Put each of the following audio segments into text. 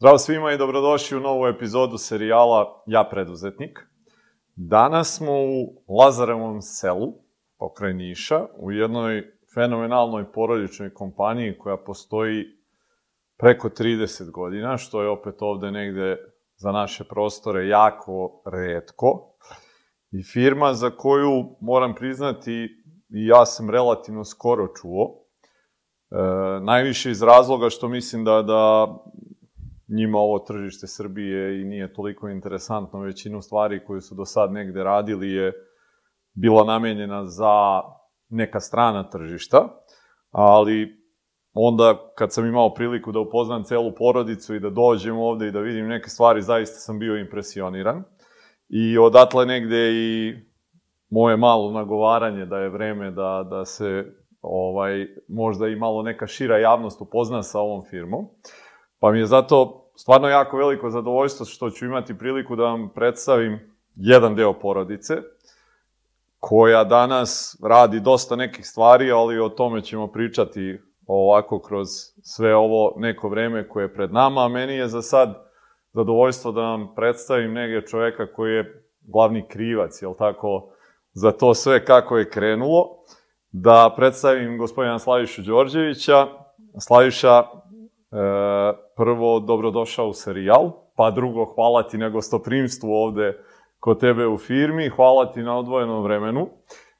Zdravo svima i dobrodošli u novu epizodu serijala Ja preduzetnik. Danas smo u Lazarevom selu, pokraj Niša, u jednoj fenomenalnoj porodičnoj kompaniji koja postoji preko 30 godina, što je opet ovde negde za naše prostore jako redko. I firma za koju, moram priznati, i ja sam relativno skoro čuo, e, najviše iz razloga što mislim da, da njima ovo tržište Srbije i nije toliko interesantno. Većinu stvari koje su do sad negde radili je bila namenjena za neka strana tržišta, ali onda kad sam imao priliku da upoznam celu porodicu i da dođem ovde i da vidim neke stvari, zaista sam bio impresioniran. I odatle negde i moje malo nagovaranje da je vreme da, da se ovaj, možda i malo neka šira javnost upozna sa ovom firmom. Pa mi je zato stvarno jako veliko zadovoljstvo što ću imati priliku da vam predstavim jedan deo porodice, koja danas radi dosta nekih stvari, ali o tome ćemo pričati ovako kroz sve ovo neko vreme koje je pred nama. A meni je za sad zadovoljstvo da vam predstavim nege čoveka koji je glavni krivac, jel tako, za to sve kako je krenulo. Da predstavim gospodina Slavišu Đorđevića. Slaviša, E, prvo, dobrodošao u serijal, pa drugo, hvala ti na gostoprimstvu ovde kod tebe u firmi, hvala ti na odvojenom vremenu.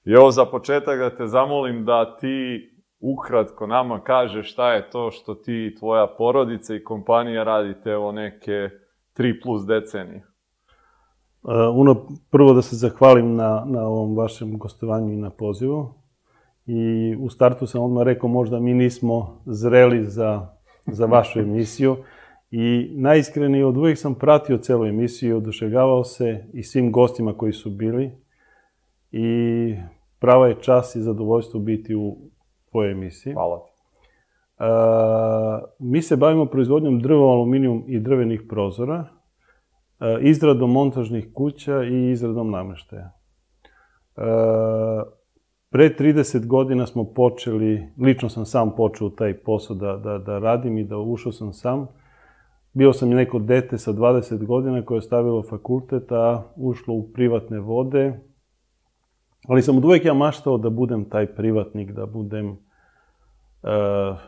I evo za početak da te zamolim da ti ukratko nama kaže šta je to što ti i tvoja porodica i kompanija radite evo neke 3 plus decenije. Uh, uno, prvo da se zahvalim na, na ovom vašem gostovanju i na pozivu. I u startu sam odmah rekao možda mi nismo zreli za za vašu emisiju i najiskrenije od uvijek sam pratio celu emisiju, oduševljavao se i svim gostima koji su bili i prava je čas i zadovoljstvo biti u tvojoj emisiji. Hvala. Uh, mi se bavimo proizvodnjom drva, aluminijum i drvenih prozora, uh, izradom montažnih kuća i izradom nameštaja. Uh, Pre 30 godina smo počeli, lično sam sam počeo taj posao da, da, da radim i da ušao sam sam. Bio sam neko dete sa 20 godina koje je stavilo fakultet, a ušlo u privatne vode. Ali sam od uvek ja maštao da budem taj privatnik, da budem uh,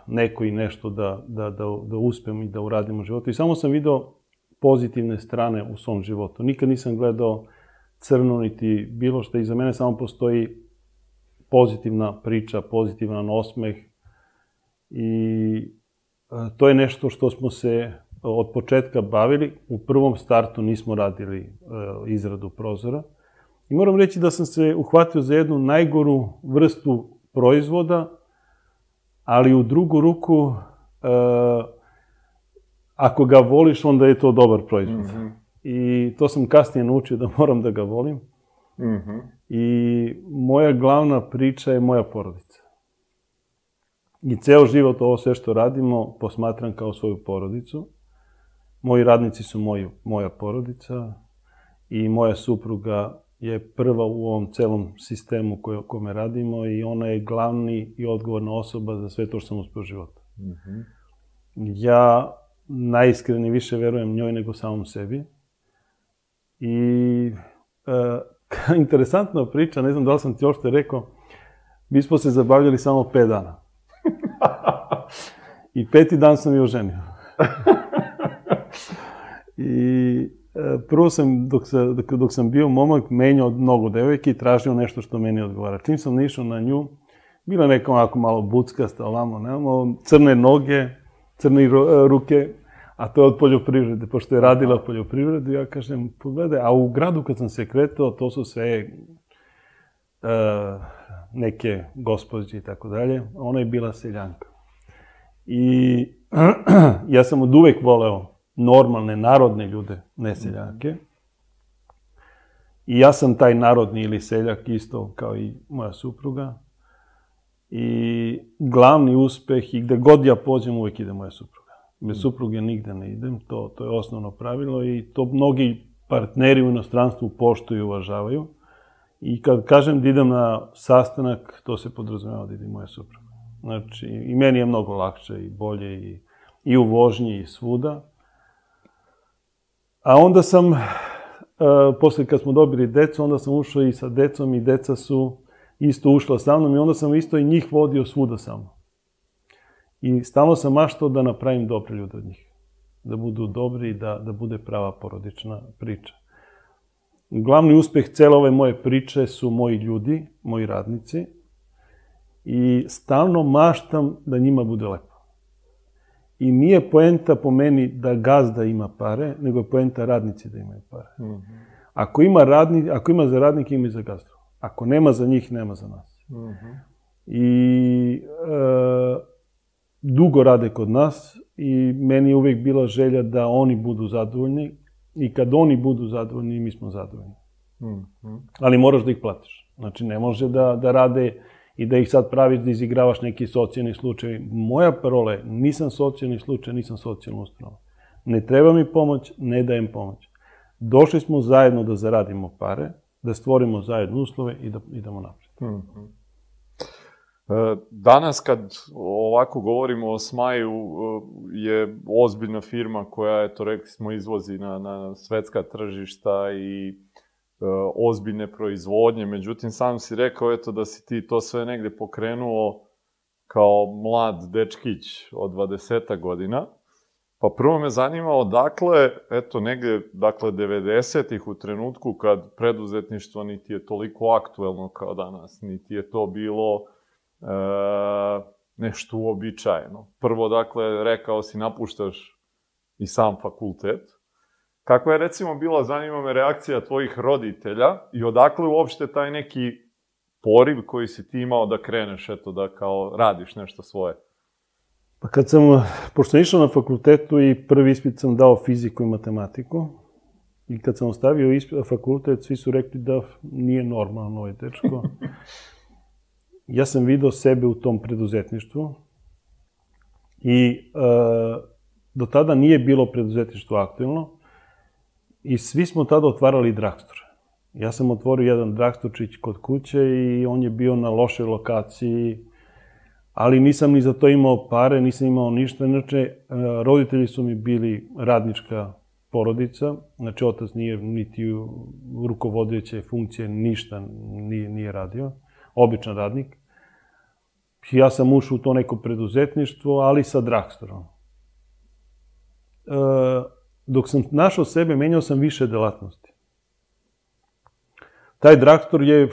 neko i nešto da, da, da, da uspem i da uradim u životu. I samo sam video pozitivne strane u svom životu. Nikad nisam gledao crno niti bilo što. Iza mene samo postoji pozitivna priča, pozitivan osmeh i e, to je nešto što smo se od početka bavili. U prvom startu nismo radili e, izradu prozora. I moram reći da sam se uhvatio za jednu najgoru vrstu proizvoda, ali u drugu ruku, e, ako ga voliš, onda je to dobar proizvod. Mm -hmm. I to sam kasnije naučio da moram da ga volim. Mm -hmm. I moja glavna priča je moja porodica. I ceo život ovo sve što radimo posmatram kao svoju porodicu. Moji radnici su moji, moja porodica i moja supruga je prva u ovom celom sistemu koje, kome radimo i ona je glavni i odgovorna osoba za sve to što sam uspeo u životu. Mm -hmm. Ja najiskreni više verujem njoj nego samom sebi. I e, interesantna priča, ne znam da li sam ti ošte rekao, mi smo se zabavljali samo 5 dana. I peti dan sam je oženio. I e, prvo sam, dok, sam, dok, dok sam bio momak, menjao mnogo devojke i tražio nešto što meni odgovara. Čim sam nišao na nju, bila neka onako malo buckasta, ovamo, nemamo, crne noge, crne ruke, a to je od poljoprivrede, pošto je radila poljoprivredu, ja kažem, pogledaj, a u gradu kad sam se kretao, to su sve uh, neke gospođe i tako dalje, ona je bila seljanka. I ja sam od uvek voleo normalne, narodne ljude, ne seljake. I ja sam taj narodni ili seljak isto kao i moja supruga. I glavni uspeh i gde god ja pođem uvek ide moja supruga. Bez mm. supruge nigde ne idem, to, to je osnovno pravilo i to mnogi partneri u inostranstvu poštuju i uvažavaju. I kad kažem da idem na sastanak, to se podrazumeva da ide moja supruga. Znači, i meni je mnogo lakše i bolje i, i u vožnji i svuda. A onda sam, uh, posle kad smo dobili decu, onda sam ušao i sa decom i deca su isto ušla sa mnom i onda sam isto i njih vodio svuda sa mnom. I stalno sam maštao da napravim dobre ljude od njih. Da budu dobri i da, da bude prava porodična priča. Glavni uspeh cele ove moje priče su moji ljudi, moji radnici. I stalno maštam da njima bude lepo. I nije poenta po meni da gazda ima pare, nego je poenta radnici da imaju pare. Mm -hmm. Ako ima, radni, ako ima za radnike, ima i za gazdu. Ako nema za njih, nema za nas. Mm -hmm. I e, dugo rade kod nas i meni je uvek bila želja da oni budu zadovoljni i kad oni budu zadovoljni, mi smo zadovoljni. Mm -hmm. Ali moraš da ih platiš. Znači, ne može da, da rade i da ih sad praviš da izigravaš neki socijalni slučaj. Moja parola je, nisam socijalni slučaj, nisam socijalna ustanova. Ne treba mi pomoć, ne dajem pomoć. Došli smo zajedno da zaradimo pare, da stvorimo zajedno uslove i da idemo napred. Mm -hmm. Danas kad ovako govorimo o Smaju, e, je ozbiljna firma koja, eto, rekli smo, izvozi na, na svetska tržišta i E, ozbiljne proizvodnje, međutim sam si rekao eto da si ti to sve negde pokrenuo kao mlad dečkić od 20 godina. Pa prvo me zanima odakle, eto negde, dakle 90-ih u trenutku kad preduzetništvo niti je toliko aktuelno kao danas, niti je to bilo e, nešto uobičajeno. Prvo, dakle, rekao si napuštaš i sam fakultet, Kakva je recimo bila, zanima me, reakcija tvojih roditelja i odakle uopšte taj neki poriv koji si ti imao da kreneš, eto, da kao radiš nešto svoje? Pa kad sam, pošto sam išao na fakultetu i prvi ispit sam dao fiziku i matematiku, i kad sam ostavio ispit, fakultet, svi su rekli da nije normalno ovaj dečko. ja sam video sebe u tom preduzetništvu i e, do tada nije bilo preduzetništvo aktuelno, I svi smo tada otvarali dragstore. Ja sam otvorio jedan dragstorčić kod kuće i on je bio na lošoj lokaciji, ali nisam ni za to imao pare, nisam imao ništa. Inače, e, roditelji su mi bili radnička porodica, znači otac nije niti u rukovodeće funkcije, ništa nije, nije radio, običan radnik. Ja sam ušao u to neko preduzetništvo, ali sa dragstorom. E, dok sam našao sebe, menjao sam više delatnosti. Taj draktor je uh,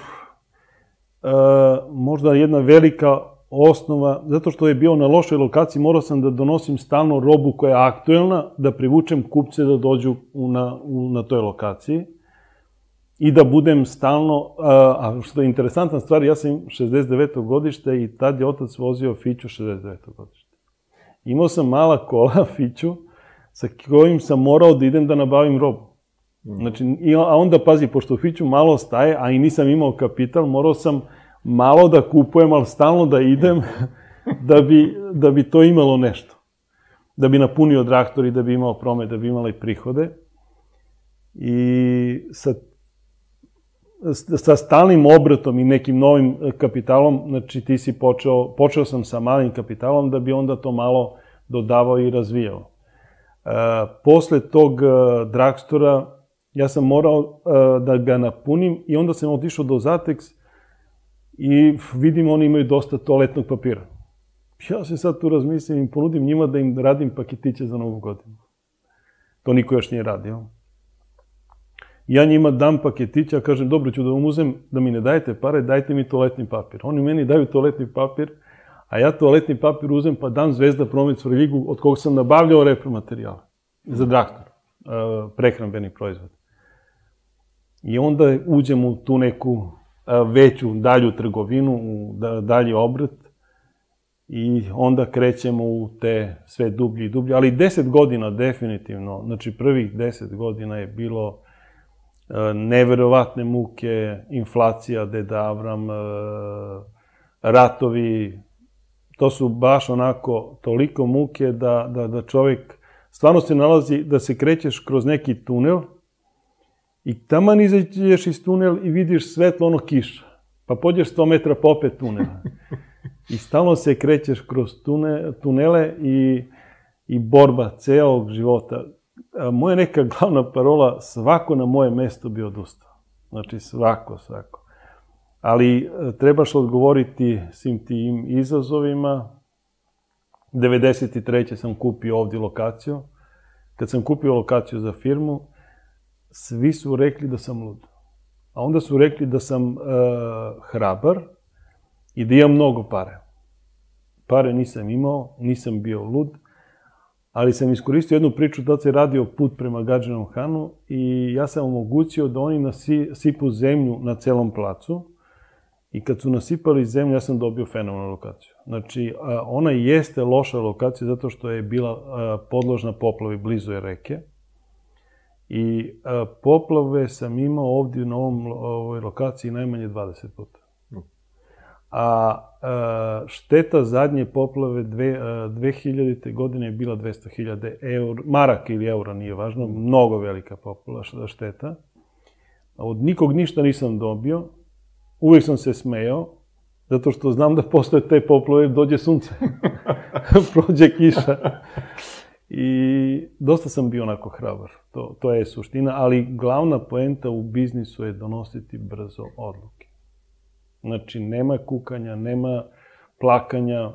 možda jedna velika osnova, zato što je bio na lošoj lokaciji, morao sam da donosim stalno robu koja je aktuelna, da privučem kupce da dođu na, u, na toj lokaciji i da budem stalno, a što je interesantna stvar, ja sam 69. godište i tad je otac vozio Fiću 69. godište. Imao sam mala kola Fiću, sa kojim sam morao da idem da nabavim robu. Mm. Znači, a onda, pazi, pošto Fiću malo staje, a i nisam imao kapital, morao sam malo da kupujem, ali stalno da idem, da bi, da bi to imalo nešto. Da bi napunio traktor i da bi imao promet, da bi imali prihode. I sa, sa stalnim obratom i nekim novim kapitalom, znači ti si počeo, počeo sam sa malim kapitalom da bi onda to malo dodavao i razvijao. Posle tog e, dragstora ja sam morao e, da ga napunim i onda sam otišao do Zatex i vidim oni imaju dosta toaletnog papira. Ja se sad tu razmislim i ponudim njima da im radim paketiće za novu godinu. To niko još nije radio. Ja njima dam paketića, kažem, dobro ću da vam uzem, da mi ne dajete pare, dajte mi toaletni papir. Oni meni daju toaletni papir, a ja toaletni papir uzem pa dam Zvezda Promet Svrljigu od kog sam nabavljao repromaterijale za traktor, e, prehrambeni proizvod. I onda uđem u tu neku e, veću, dalju trgovinu, u dalji obrt i onda krećemo u te sve dublje i dublje, ali deset godina definitivno, znači prvih deset godina je bilo neverovatne muke, inflacija, Deda Avram, ratovi, to su baš onako toliko muke da, da, da čovjek stvarno se nalazi da se krećeš kroz neki tunel i taman izađeš iz tunel i vidiš svetlo ono kiša. Pa pođeš 100 metra popet tunela. I stalno se krećeš kroz tune, tunele i, i borba celog života. Moja neka glavna parola, svako na moje mesto bi odustao. Znači, svako, svako. Ali e, trebaš odgovoriti svim tim izazovima. 93. sam kupio ovdje lokaciju. Kad sam kupio lokaciju za firmu, svi su rekli da sam lud. A onda su rekli da sam uh, hrabar i da imam mnogo pare. Pare nisam imao, nisam bio lud, ali sam iskoristio jednu priču da se radio put prema Gađanom Hanu i ja sam omogućio da oni nasipu zemlju na celom placu i kad su nasipali zemlju, ja sam dobio fenomenalnu lokaciju. Znači, ona jeste loša lokacija zato što je bila podložna poplavi blizu je reke, I poplave sam imao ovdje na ovom, ovoj lokaciji najmanje 20 puta. A, a šteta zadnje poplave dve, a, 2000. godine je bila 200.000 eur, maraka ili eura, nije važno, mnogo velika poplava šteta. Od nikog ništa nisam dobio, uvijek sam se smejao, zato što znam da posle te poplave dođe sunce, prođe kiša. I dosta sam bio onako hrabar, to, to je suština, ali glavna poenta u biznisu je donositi brzo odluke. Znači, nema kukanja, nema plakanja,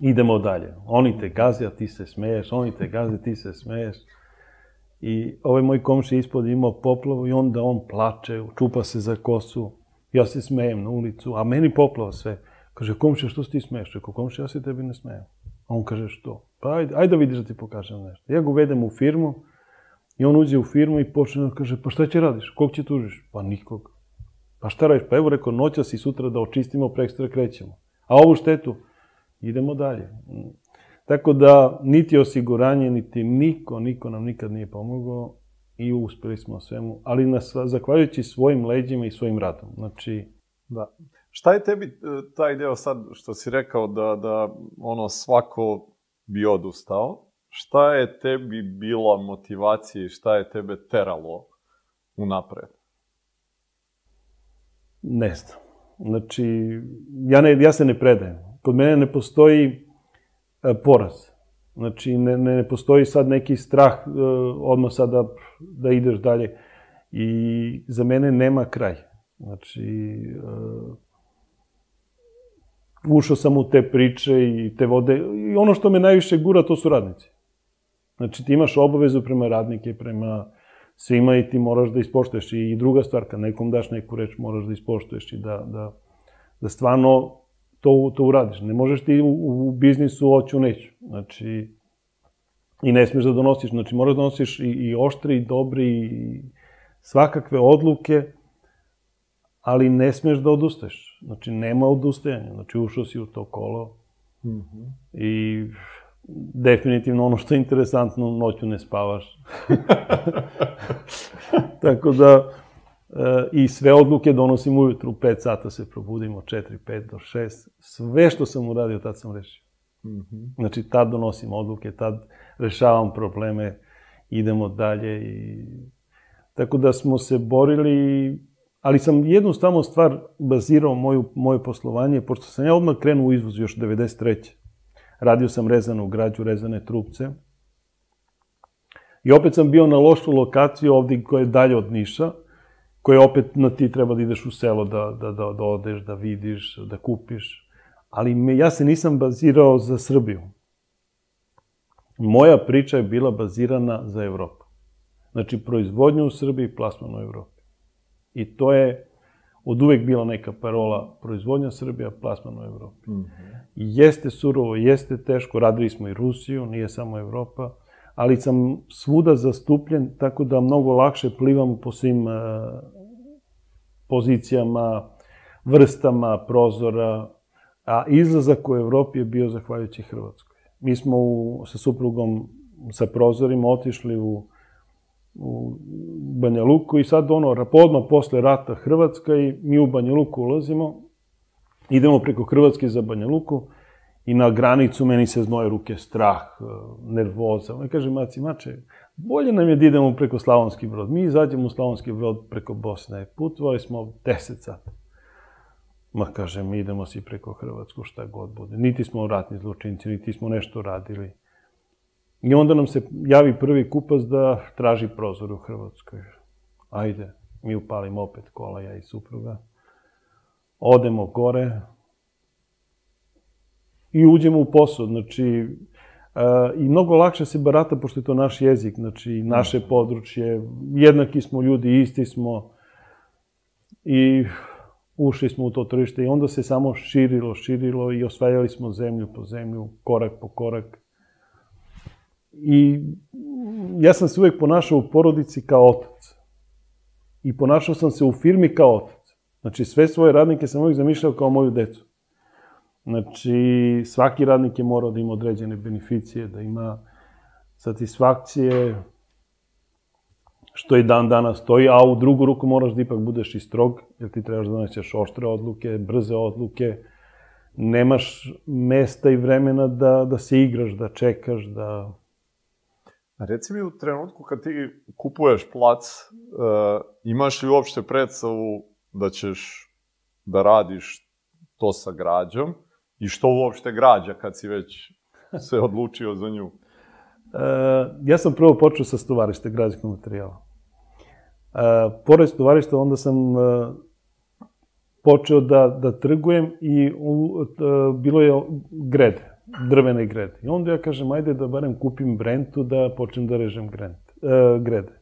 idemo dalje. Oni te gaze, a ti se smeješ, oni te gaze, ti se smeješ. I ovaj moj komši ispod imao poplavu i onda on plače, čupa se za kosu. Ja se smejem na ulicu, a meni poplava sve. Kaže, komši, što se ti smeješ? Rekao, komši, ja se tebi ne smejem. A on kaže, što? Pa ajde, ajde da vidiš da ti pokažem nešto. Ja ga uvedem u firmu i on uđe u firmu i počne da kaže, pa šta će radiš? Kog će tužiš? Pa nikog. Pa šta radiš? Pa evo rekao, noćas i sutra da očistimo, prekstra krećemo. A ovu štetu, idemo dalje. Tako da, niti osiguranje, niti niko, niko nam nikad nije pomogao i uspeli smo svemu, ali nas, zahvaljujući svojim leđima i svojim radom. Znači, da. Šta je tebi e, taj deo sad što si rekao da, da ono svako bi odustao? Šta je tebi bila motivacija i šta je tebe teralo unapred? Ne znam. Znači, ja, ne, ja se ne predajem. Kod mene ne postoji e, poraz. Znači, ne, ne postoji sad neki strah e, odmah sada da ideš dalje. I za mene nema kraj. Znači, e, ušao sam u te priče i te vode. I ono što me najviše gura, to su radnici. Znači, ti imaš obavezu prema radnike, prema svima i ti moraš da ispoštuješ. I druga stvar, kad nekom daš neku reč, moraš da ispoštuješ i da, da, da stvarno to, to uradiš. Ne možeš ti u, u biznisu oću neću. Znači, i ne smeš da donosiš. Znači, moraš da donosiš i, i oštri, i dobri, i svakakve odluke, ali ne smeš da odustaješ. Znači, nema odustajanja. Znači, ušao si u to kolo mm -hmm. i definitivno ono što je interesantno, noću ne spavaš. Tako da, e, i sve odluke donosim ujutru, u 5 sata se probudimo, 4, 5 do 6. Sve što sam uradio, tad sam rešio. Mm -hmm. Znači, tad donosim odluke, tad rešavam probleme, idemo dalje i... Tako da smo se borili ali sam jednu stavno stvar bazirao moju, moje poslovanje, pošto sam ja odmah krenuo u izvoz još 93. Radio sam rezanu građu, rezane trupce. I opet sam bio na lošu lokaciju ovdje koja je dalje od Niša, koja opet na ti treba da ideš u selo, da, da, da, da odeš, da vidiš, da kupiš. Ali me, ja se nisam bazirao za Srbiju. Moja priča je bila bazirana za Evropu. Znači, proizvodnju u Srbiji, plasman u Evropi. I to je od uvek bila neka parola proizvodnja Srbija, plasman u Evropi. Mm -hmm. Jeste surovo, jeste teško, radili smo i Rusiju, nije samo Evropa, ali sam svuda zastupljen, tako da mnogo lakše plivam po svim uh, pozicijama, vrstama prozora, a izlazak u Evropi je bio zahvaljujući Hrvatskoj. Mi smo u, sa suprugom, sa prozorima otišli u u Banja Luku i sad ono, podno posle rata Hrvatska i mi u Banja Luku ulazimo, idemo preko Hrvatske za Banja Luku i na granicu meni se znoje ruke, strah, e, nervoza. Ja kažem, maci, mače, bolje nam je da idemo preko Slavonski brod. Mi izađemo u Slavonski brod preko Bosne. Putovali smo 10 sata. Ma kažem, idemo si preko Hrvatsku, šta god bude. Niti smo ratni zločinci, niti smo nešto radili. I onda nam se javi prvi kupac da traži prozor u Hrvatskoj. Ajde, mi upalimo opet kola, ja i supruga. Odemo gore i uđemo u posao. Znači, i mnogo lakše se barata, pošto je to naš jezik, znači naše mhm. područje, jednaki smo ljudi, isti smo i ušli smo u to tržište i onda se samo širilo, širilo i osvajali smo zemlju po zemlju, korak po korak. I ja sam se uvek ponašao u porodici kao otac. I ponašao sam se u firmi kao otac. Znači, sve svoje radnike sam uvijek zamišljao kao moju decu. Znači, svaki radnik je morao da ima određene beneficije, da ima satisfakcije, što i dan danas stoji, a u drugu ruku moraš da ipak budeš i strog, jer ti trebaš da doneseš oštre odluke, brze odluke, nemaš mesta i vremena da, da se igraš, da čekaš, da... A reci mi u trenutku kad ti kupuješ plac, uh, imaš li uopšte predstavu da ćeš da radiš to sa građom i što uopšte građa kad si već se odlučio za nju? Uh, ja sam prvo počeo sa stovarište građanskog materijala. Uh, pored stovarišta onda sam uh, počeo da, da trgujem i uh, bilo je gred, drvene grede. I onda ja kažem, ajde da barem kupim brentu da počnem da režem grent, uh, grede.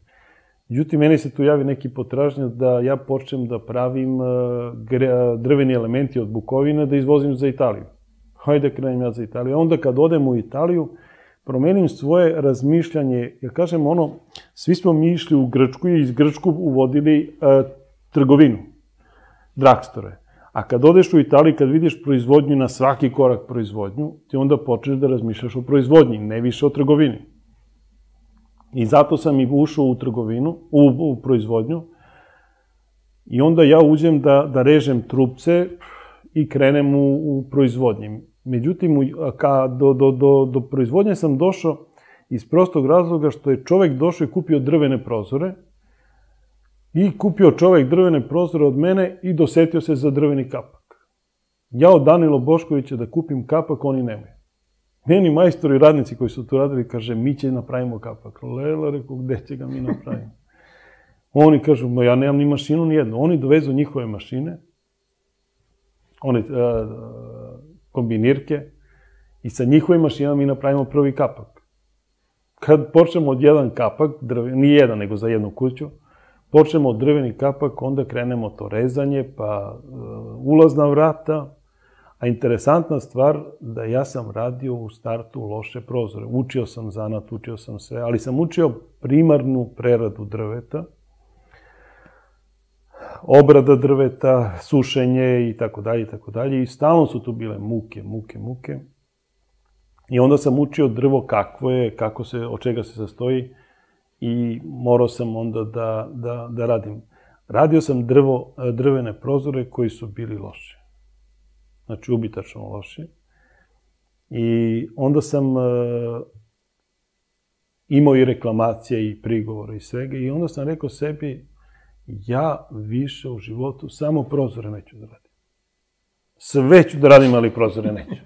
Međutim, meni se tu javi neki potražnja da ja počnem da pravim uh, gre, drveni elementi od bukovina da izvozim za Italiju. Hajde da krenem ja za Italiju. Onda kad odem u Italiju, promenim svoje razmišljanje, ja kažem ono, svi smo mi išli u Grčku i iz Grčku uvodili uh, trgovinu, drakstore. A kad odeš u Italiju, kad vidiš proizvodnju na svaki korak proizvodnju, ti onda počneš da razmišljaš o proizvodnji, ne više o trgovini. I zato sam i ušao u trgovinu, u, u proizvodnju, i onda ja uđem da, da režem trupce i krenem u, u proizvodnji. Međutim, ka, do, do, do, do proizvodnje sam došao iz prostog razloga što je čovek došao i kupio drvene prozore i kupio čovek drvene prozore od mene i dosetio se za drveni kapak. Ja od Danilo Boškovića da kupim kapak, oni nemaju. Meni majstori radnici koji su tu radili, kaže, mi će napravimo kapak. Lela, rekao, gde će ga mi napravimo? Oni kažu, ma ja nemam ni mašinu ni jednu. Oni dovezu njihove mašine, oni, uh, kombinirke i sa njihovim mašinama mi napravimo prvi kapak. Kad počnemo od jedan kapak, drve, nije jedan, nego za jednu kuću, počnemo od drveni kapak, onda krenemo to rezanje, pa uh, ulazna vrata, a interesantna stvar da ja sam radio u startu loše prozore. Učio sam zanat, učio sam sve, ali sam učio primarnu preradu drveta, obrada drveta, sušenje i tako dalje i tako dalje i stalno su tu bile muke, muke, muke. I onda sam učio drvo kakvo je, kako se, od čega se sastoji i morao sam onda da, da, da radim. Radio sam drvo, drvene prozore koji su bili loši. Znači, ubitačno loši. I onda sam uh, imao i reklamacije i prigovore i svega i onda sam rekao sebi, ja više u životu samo prozore neću da radim. Sve ću da radim, ali prozore neću.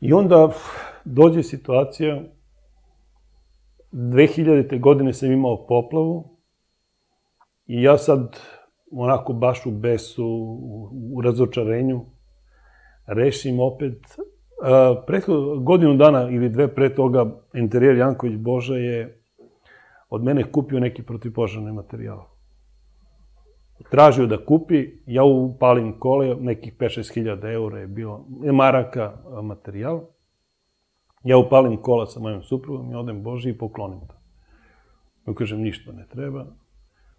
I onda dođe situacija, 2000. godine sam imao poplavu i ja sad onako baš u besu, u razočarenju, rešim opet, prethodno godinu dana ili dve pre toga interijer Janković Boža je od mene kupio neki protipožarni materijal. Tražio da kupi, ja upalim kole, nekih 5-6 hiljada eura je bilo, maraka materijal. Ja upalim kola sa mojom suprugom i odem Boži i poklonim to. Ja kažem, ništa ne treba.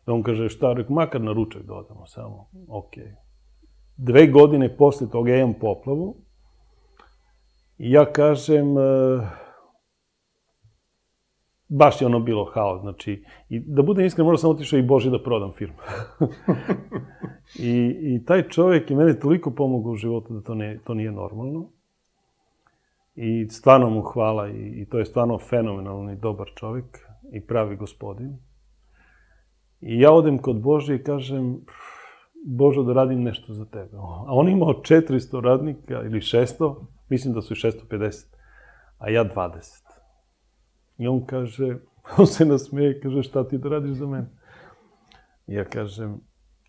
Da on kaže, šta, rekao, makar na ručak da odemo samo. Ok. Dve godine posle toga imam poplavu i ja kažem, uh, baš je ono bilo haos, znači, i da budem iskren, možda sam otišao i Boži da prodam firmu. I, I taj čovjek je mene toliko pomogao u životu da to, ne, to nije normalno. I stvarno mu hvala i, i to je stvarno fenomenalni dobar čovjek i pravi gospodin. I ja odem kod Bože i kažem, Božo da radim nešto za tebe. A on imao 400 radnika ili 600, mislim da su i 650, a ja 20. I on kaže, on se nasmeje, kaže, šta ti da radiš za mene? Ja kažem,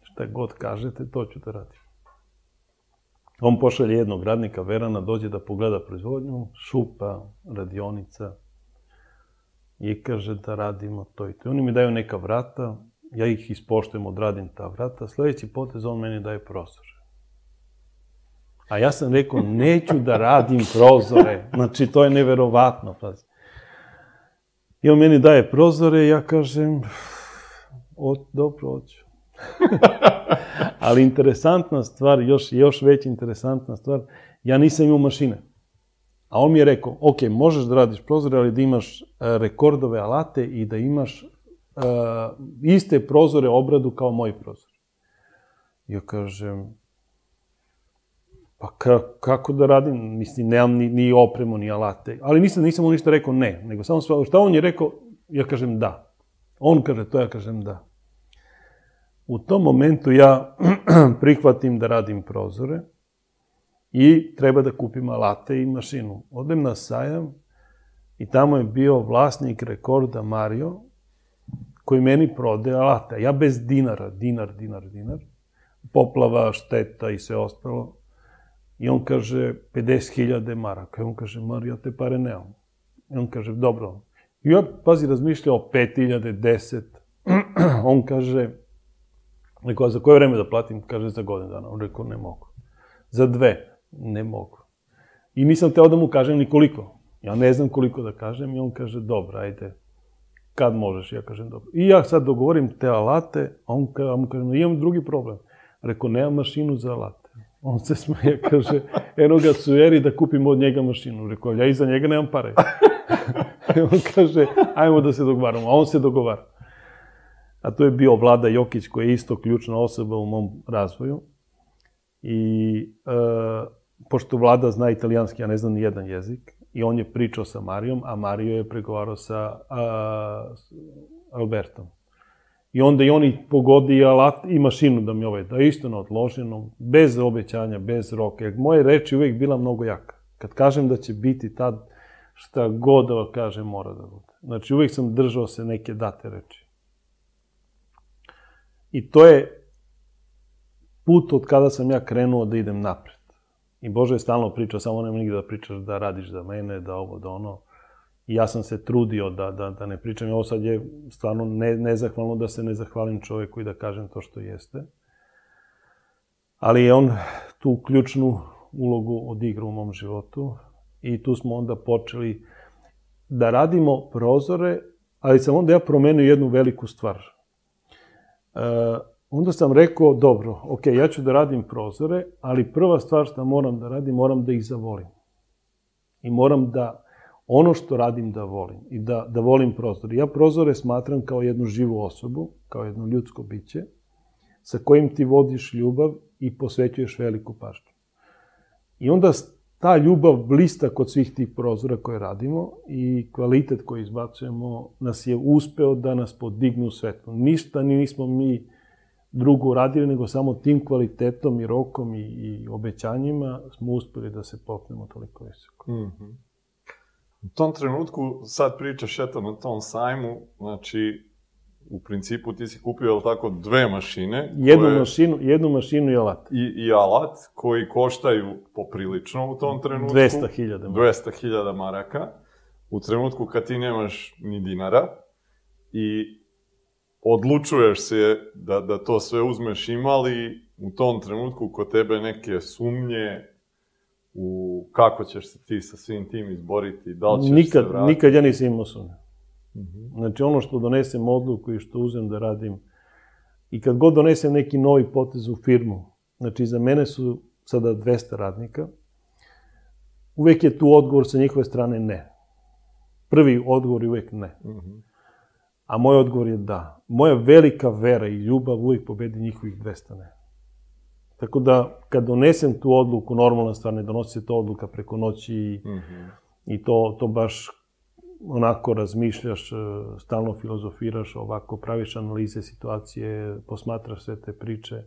šta god kažete, to ću da radim. On pošalje jednog radnika, Verana, dođe da pogleda proizvodnju, šupa, radionica, i kaže da radimo to i to. Oni mi daju neka vrata, ja ih ispoštujem, odradim ta vrata, sledeći potez on meni daje prozor. A ja sam rekao, neću da radim prozore. Znači, to je neverovatno. Pazi. I on meni daje prozore, ja kažem, o, dobro, hoću. Ali interesantna stvar, još, još već interesantna stvar, ja nisam imao mašine. A on mi je rekao, ok, možeš da radiš prozore, ali da imaš uh, rekordove alate i da imaš uh, iste prozore obradu kao moj prozor. Ja kažem, pa ka, kako da radim, mislim, nemam ni, ni opremu, ni alate. Ali nisam, nisam mu ništa rekao ne, nego samo sve, šta on je rekao, ja kažem da. On kaže to, ja kažem da. U tom momentu ja prihvatim da radim prozore i treba da kupim alate i mašinu. Odem na sajam i tamo je bio vlasnik rekorda Mario, koji meni prode alate. Ja bez dinara, dinar, dinar, dinar, poplava, šteta i sve ostalo. I on kaže 50.000 maraka. I on kaže, Mario, te pare nemam. I on kaže, dobro. I ja, pazi, razmišljao o 5.000, 10. on kaže, rekao, za koje vreme da platim? Kaže, za godinu dana. On rekao, ne mogu. Za dve ne mogu. I nisam teo da mu kažem ni koliko. Ja ne znam koliko da kažem i on kaže, dobro, ajde, kad možeš? Ja kažem, dobro. I ja sad dogovorim te alate, a on, a mu kaže, no, imam drugi problem. Rekao, nemam mašinu za alate. On se smeje, kaže, eno ga sujeri da kupim od njega mašinu. Rekao, ja iza njega nemam pare. On kaže, ajmo da se dogovaramo. A on se dogovara. A to je bio Vlada Jokić, koji je isto ključna osoba u mom razvoju. I e, pošto vlada zna italijanski, ja ne znam ni jedan jezik, i on je pričao sa Marijom, a Mario je pregovarao sa a, Albertom. I onda i oni pogodi alat i mašinu da mi ovaj da isto na odloženo, bez obećanja, bez roka. Moje reči uvek bila mnogo jaka. Kad kažem da će biti tad, šta god da kažem mora da bude. Znači uvek sam držao se neke date reči. I to je put od kada sam ja krenuo da idem napred. I Bože je stalno pričao, samo nema nigde da pričaš da radiš za mene, da ovo, da ono. I ja sam se trudio da, da, da ne pričam. I ovo sad je stvarno ne, nezahvalno da se ne zahvalim čoveku i da kažem to što jeste. Ali je on tu ključnu ulogu odigrao u mom životu. I tu smo onda počeli da radimo prozore, ali sam onda ja promenio jednu veliku stvar. E, Onda sam rekao, dobro, ok, ja ću da radim prozore, ali prva stvar što moram da radim, moram da ih zavolim. I moram da ono što radim da volim i da, da volim prozore. Ja prozore smatram kao jednu živu osobu, kao jedno ljudsko biće, sa kojim ti vodiš ljubav i posvećuješ veliku pažnju. I onda ta ljubav blista kod svih tih prozora koje radimo i kvalitet koji izbacujemo nas je uspeo da nas podignu u svetu. Ništa ni nismo mi drugo uradili, nego samo tim kvalitetom i rokom i, i obećanjima smo uspeli da se popnemo toliko visoko. Mm -hmm. U tom trenutku, sad pričaš eto na tom sajmu, znači, u principu ti si kupio, je tako, dve mašine? Jednu koje... mašinu, jednu mašinu i alat. I, I alat, koji koštaju poprilično u tom trenutku. 200.000 maraka. 200.000 maraka. U trenutku kad ti nemaš ni dinara i odlučuješ se da, da to sve uzmeš imali u tom trenutku kod tebe neke sumnje u kako ćeš se ti sa svim tim izboriti, da li ćeš nikad, se vratiti? Nikad ja nisam imao sumnje. -hmm. Znači ono što donesem odluku i što uzem da radim i kad god donesem neki novi potez u firmu, znači za mene su sada 200 radnika, uvek je tu odgovor sa njihove strane ne. Prvi odgovor je uvek ne. Mm -hmm. A moj odgovor je da. Moja velika vera i ljubav uvijek pobedi njihovih 200 ne. Tako da, kad donesem tu odluku, normalna stvar, ne donosi se to odluka preko noći i, mm -hmm. i to, to baš onako razmišljaš, e, stalno filozofiraš, ovako praviš analize situacije, posmatraš sve te priče,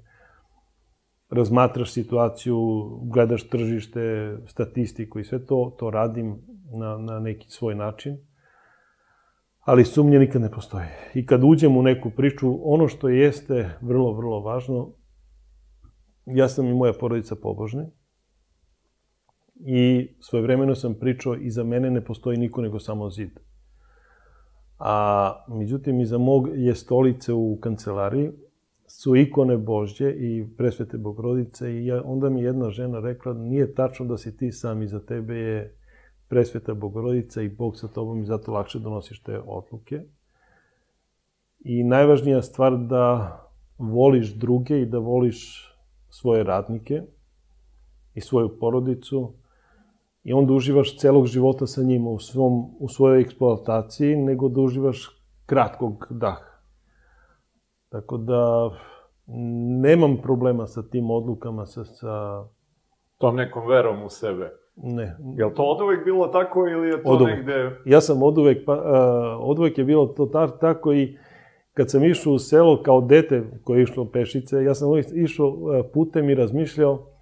razmatraš situaciju, gledaš tržište, statistiku i sve to, to radim na, na neki svoj način. ali sumnje nikad ne postoje. I kad uđem u neku priču, ono što jeste vrlo, vrlo važno, ja sam i moja porodica pobožni, i svojevremeno sam pričao, i za mene ne postoji niko nego samo zid. A, međutim, iza mog je stolice u kancelariji, su ikone Božje i presvete Bogorodice i ja, onda mi jedna žena rekla nije tačno da si ti sam iza tebe je presveta Bogorodica i Bog sa tobom i zato lakše donosiš te odluke. I najvažnija stvar da voliš druge i da voliš svoje radnike i svoju porodicu i onda uživaš celog života sa njima u, svom, u svojoj eksploataciji, nego da uživaš kratkog daha. Tako da nemam problema sa tim odlukama, sa... sa... Tom nekom verom u sebe. Ne. Je li to od uvek bilo tako ili je to uvek. negde... Ja sam od uvek, pa, uh, od uvek je bilo to ta, tako i kad sam išao u selo kao dete koje je išlo pešice, ja sam uvijek išao uh, putem i razmišljao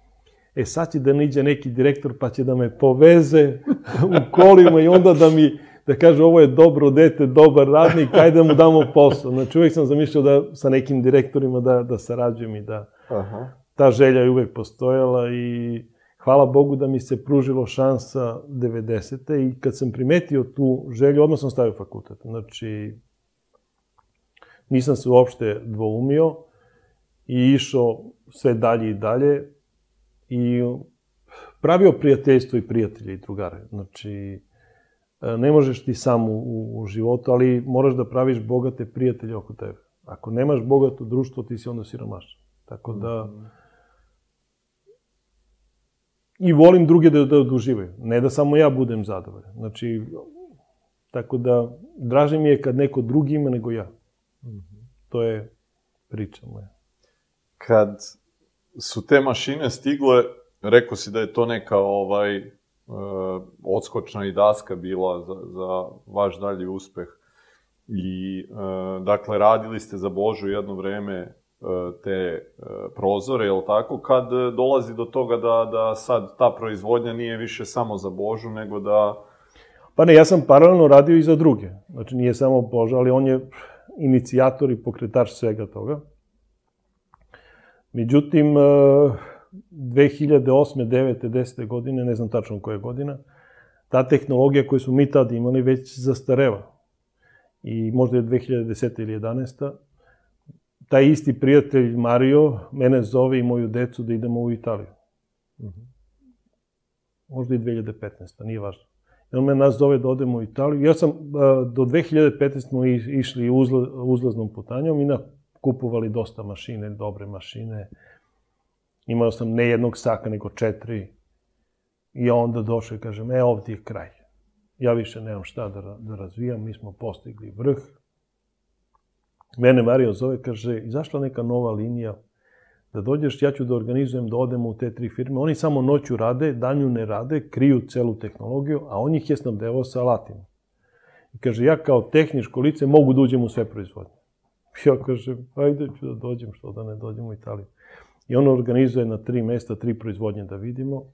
e sad će da niđe neki direktor pa će da me poveze u kolima i onda da mi da kaže ovo je dobro dete, dobar radnik, ajde da mu damo posao. Znači uvek sam zamišljao da sa nekim direktorima da, da sarađujem i da Aha. ta želja je uvek postojala i hvala Bogu da mi se pružilo šansa 90. i kad sam primetio tu želju, odmah sam stavio fakultet. Znači, nisam se uopšte dvoumio i išao sve dalje i dalje i pravio prijateljstvo i prijatelje i drugare. Znači, e, ne možeš ti sam u, u životu, ali moraš da praviš bogate prijatelje oko tebe. Ako nemaš bogato društvo, ti si onda siromašan. Tako da... I volim druge da, da oduživaju. Ne da samo ja budem zadovoljan. Znači, tako da, draže mi je kad neko drugi ima nego ja. To je priča moja. Kad su te mašine stigle, rekao si da je to neka ovaj, uh, odskočna i daska bila za, za vaš dalji uspeh. I, uh, dakle, radili ste za Božu jedno vreme uh, te prozore, je li tako? Kad dolazi do toga da, da sad ta proizvodnja nije više samo za Božu, nego da... Pa ne, ja sam paralelno radio i za druge. Znači, nije samo Boža, ali on je inicijator i pokretač svega toga. Međutim, 2008. 9. 10. godine, ne znam tačno koja godina, ta tehnologija koju smo mi tad imali već zastareva. I možda je 2010. ili 11. Taj isti prijatelj Mario mene zove i moju decu da idemo u Italiju. Možda i 2015. nije važno. I on me nas zove da odemo u Italiju. Ja sam, do 2015. smo išli uzla, uzlaznom putanjom i na kupovali dosta mašine, dobre mašine. Imao sam ne jednog saka, nego četiri. I onda došao i kažem, e, ovdje je kraj. Ja više nemam šta da, da razvijam, mi smo postigli vrh. Mene Mario zove, kaže, izašla neka nova linija, da dođeš, ja ću da organizujem da odemo u te tri firme. Oni samo noću rade, danju ne rade, kriju celu tehnologiju, a on ih je snabdevao sa alatima. I kaže, ja kao tehničko lice mogu da uđem u sve proizvodnje. Ja kažem, ajde ću da dođem, što da ne dođem u Italiju. I on organizuje na tri mesta, tri proizvodnje da vidimo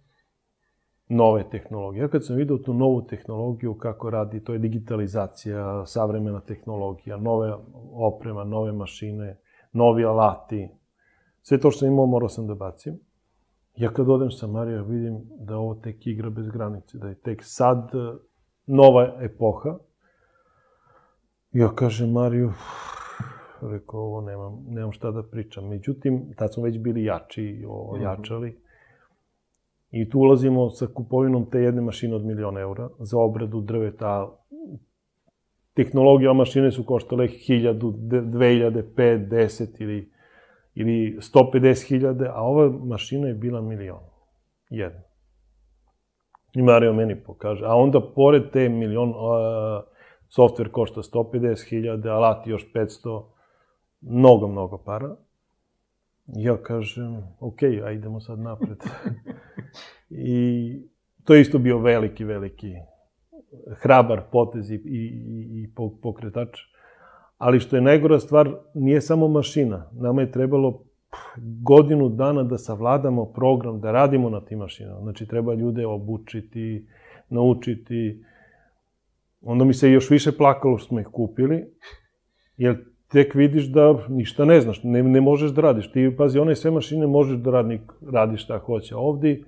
nove tehnologije. Ja kad sam vidio tu novu tehnologiju, kako radi, to je digitalizacija, savremena tehnologija, nove oprema, nove mašine, novi alati, sve to što sam imao morao sam da bacim. Ja kad odem sa Marija vidim da ovo tek igra bez granice, da je tek sad nova epoha. Ja kažem Mariju, rekao, ovo nemam, nemam šta da pričam. Međutim, tad smo već bili jači, ojačali. Mm -hmm. I tu ulazimo sa kupovinom te jedne mašine od miliona eura za obradu drveta. Tehnologija mašine su koštale 1000, 2000, 5, 10 ili, ili 150.000, a ova mašina je bila milion. Jedna. I Mario meni pokaže. A onda, pored te milion, uh, softver košta 150.000, alat još 500, mnogo, mnogo para. Ja kažem, ok, a idemo sad napred. I to je isto bio veliki, veliki hrabar potez i, i, i pokretač. Ali što je najgora stvar, nije samo mašina. Nama je trebalo godinu dana da savladamo program, da radimo na tim mašinama. Znači, treba ljude obučiti, naučiti. Onda mi se još više plakalo što smo ih kupili, jer tek vidiš da ništa ne znaš, ne, ne možeš da radiš. Ti, pazi, one sve mašine možeš da radnik radi šta hoće. Ovde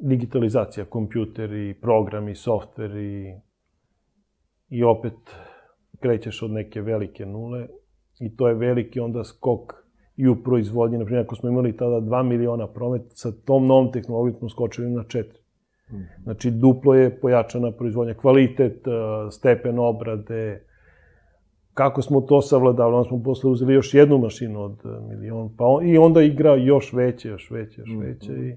digitalizacija, kompjuteri, programi, softveri i opet krećeš od neke velike nule i to je veliki onda skok i u proizvodnji. Naprimjer, ako smo imali tada 2 miliona promet, sa tom novom tehnologijom smo skočili na 4. Mhm. Znači, duplo je pojačana proizvodnja, kvalitet, stepen obrade, kako smo to savladali, onda smo posle uzeli još jednu mašinu od milion, pa on, i onda igra još veće, još veće, još veće. Mm -hmm. i,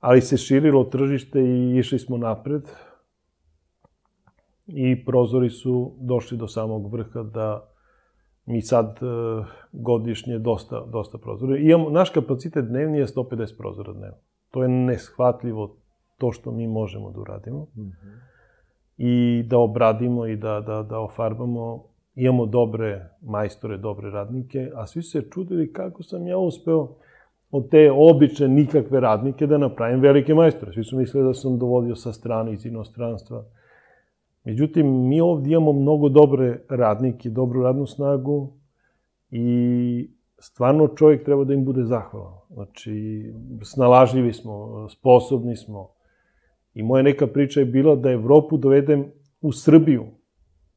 ali se širilo tržište i išli smo napred i prozori su došli do samog vrha da mi sad uh, godišnje dosta, dosta prozora. Imamo, naš kapacitet dnevni je 150 prozora dnevno. To je neshvatljivo to što mi možemo da uradimo. Mm -hmm. I da obradimo i da, da, da ofarbamo. Imamo dobre majstore, dobre radnike, a svi se čudili kako sam ja uspeo od te obične nikakve radnike da napravim velike majstore. Svi su mislili da sam dovodio sa strane iz inostranstva. Međutim, mi ovdje imamo mnogo dobre radnike, dobru radnu snagu i stvarno čovjek treba da im bude zahvalan. Znači, snalažljivi smo, sposobni smo. I moja neka priča je bila da Evropu dovedem u Srbiju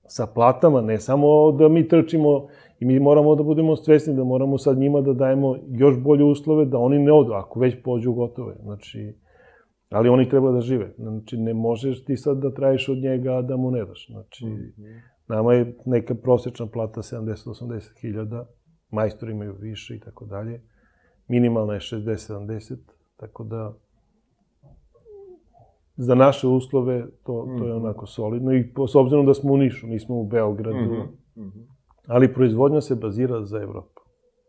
sa platama, ne samo da mi trčimo i mi moramo da budemo svesni da moramo sad njima da dajemo još bolje uslove da oni ne odu, ako već pođu gotove. Znači, ali oni treba da žive. Znači, ne možeš ti sad da trajiš od njega, da mu ne daš. Znači, -hmm. nama je neka prosečna plata 70-80 hiljada, majstori imaju više i tako dalje. Minimalna je 60-70, tako da za naše uslove to, to je mhm. onako solidno i s obzirom da smo u Nišu, nismo u Beogradu, mm -hmm. ali proizvodnja se bazira za Evropu.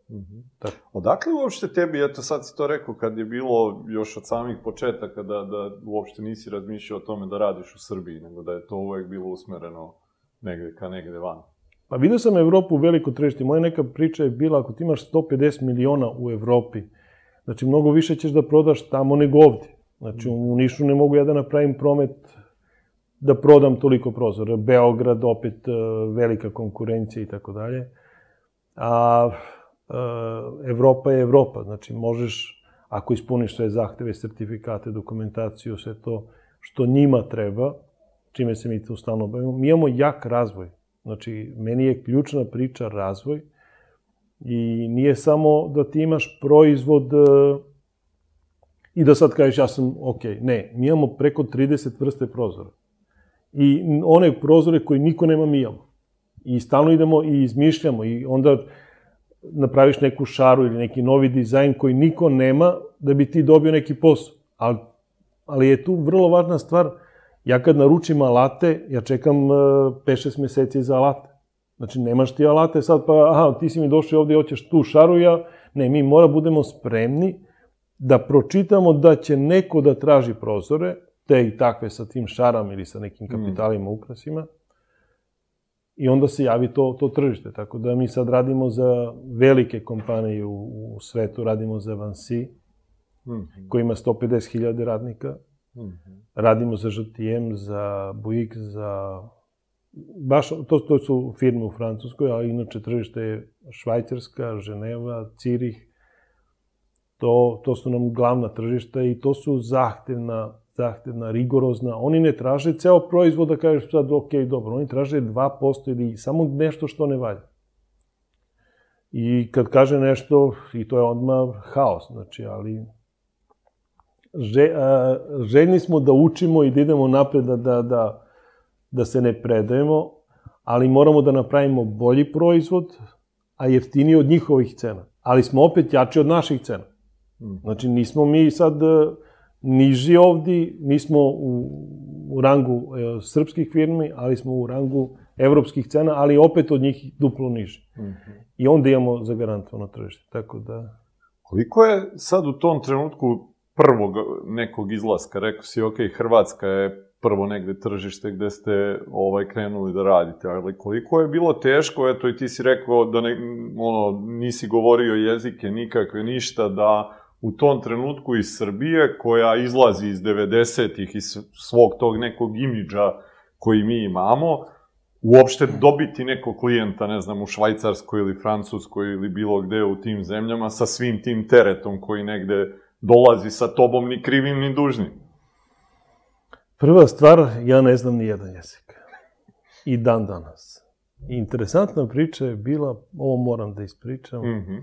Mm -hmm. Tako. Odakle uopšte tebi, eto sad si to rekao, kad je bilo još od samih početaka da, da uopšte nisi razmišljao o tome da radiš u Srbiji, nego da je to uvek bilo usmereno negde ka negde van? Pa vidio sam Evropu u veliko tržište. Moja neka priča je bila, ako ti imaš 150 miliona u Evropi, znači mnogo više ćeš da prodaš tamo nego ovde. Znači, u Nišu ne mogu ja da napravim promet da prodam toliko prozora. Beograd, opet, e, velika konkurencija i tako dalje. A e, Evropa je Evropa. Znači, možeš, ako ispuniš sve zahteve, sertifikate, dokumentaciju, sve to što njima treba, čime se mi to stalno bavimo, mi imamo jak razvoj. Znači, meni je ključna priča razvoj i nije samo da ti imaš proizvod e, i da sad kažeš ja sam ok. Ne, mi imamo preko 30 vrste prozora. I one prozore koje niko nema mi imamo. I stalno idemo i izmišljamo i onda napraviš neku šaru ili neki novi dizajn koji niko nema da bi ti dobio neki posao. Ali, ali je tu vrlo važna stvar, ja kad naručim alate, ja čekam 5-6 e, meseci za alate. Znači, nemaš ti alate sad, pa, aha, ti si mi došli ovde i hoćeš tu šaru, ja, ne, mi mora budemo spremni da pročitamo da će neko da traži prozore, te i takve sa tim šarama ili sa nekim mm. kapitalima, ukrasima, i onda se javi to, to tržište. Tako da mi sad radimo za velike kompanije u, u svetu, radimo za Vansi, mm -hmm. koji ima 150.000 radnika, mm -hmm. radimo za JTM, za Buick, za... Baš, to, to su firme u Francuskoj, a inače tržište je Švajcarska, Ženeva, Cirih, To, to su nam glavna tržišta i to su zahtevna, zahtevna, rigorozna. Oni ne traže ceo proizvod da kažeš sad ok, dobro. Oni traže 2% ili samo nešto što ne valja. I kad kaže nešto, i to je odmah haos, znači, ali že, a, željni smo da učimo i da idemo napred, da, da, da, da se ne predajemo, ali moramo da napravimo bolji proizvod, a jeftiniji od njihovih cena. Ali smo opet jači od naših cena. Znači, nismo mi sad e, niži ovdi, nismo u, u rangu e, srpskih firmi, ali smo u rangu evropskih cena, ali opet od njih duplo niži. Mm -hmm. I onda imamo zagarantovano tržište, tako da... Koliko je sad u tom trenutku prvog nekog izlaska, rekao si, ok, Hrvatska je prvo negde tržište gde ste ovaj krenuli da radite, ali koliko je bilo teško, eto i ti si rekao da ne, ono, nisi govorio jezike nikakve, ništa, da u tom trenutku iz Srbije, koja izlazi iz 90-ih, iz svog tog nekog imidža koji mi imamo, uopšte dobiti nekog klijenta, ne znam, u Švajcarskoj ili Francuskoj ili bilo gde u tim zemljama sa svim tim teretom koji negde dolazi sa tobom ni krivim ni dužnim? Prva stvar, ja ne znam ni jedan jezik. I dan danas. Interesantna priča je bila, ovo moram da ispričam, mm -hmm.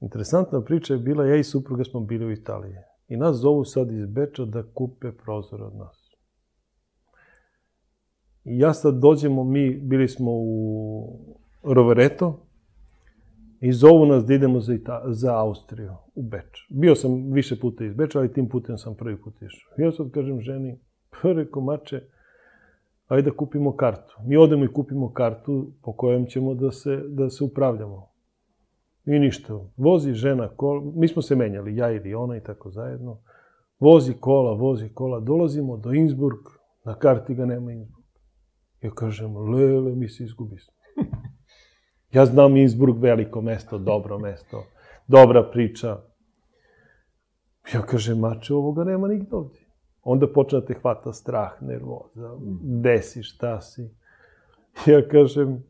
Interesantna priča je bila, ja i supruga smo bili u Italiji. I nas zovu sad iz Beča da kupe prozor od nas. I ja sad dođemo, mi bili smo u Rovereto, i zovu nas da idemo za, Ita za Austriju, u Beč. Bio sam više puta iz Beča, ali tim putem sam prvi put išao. Ja sad kažem ženi, reko, mače, ajde da kupimo kartu. Mi odemo i kupimo kartu po kojem ćemo da se, da se upravljamo. I ništa. Vozi žena kola, mi smo se menjali, ja ili ona i tako zajedno. Vozi kola, vozi kola, dolazimo do Innsbruck, na karti ga nema Innsbruck. Ja kažem, lele, mi se izgubi smo. Ja znam Innsbruck, veliko mesto, dobro mesto, dobra priča. Ja kažem, mače, ovoga nema nigde ovdje. Onda počne te hvata strah, nervoza, gde si, šta si. Ja kažem,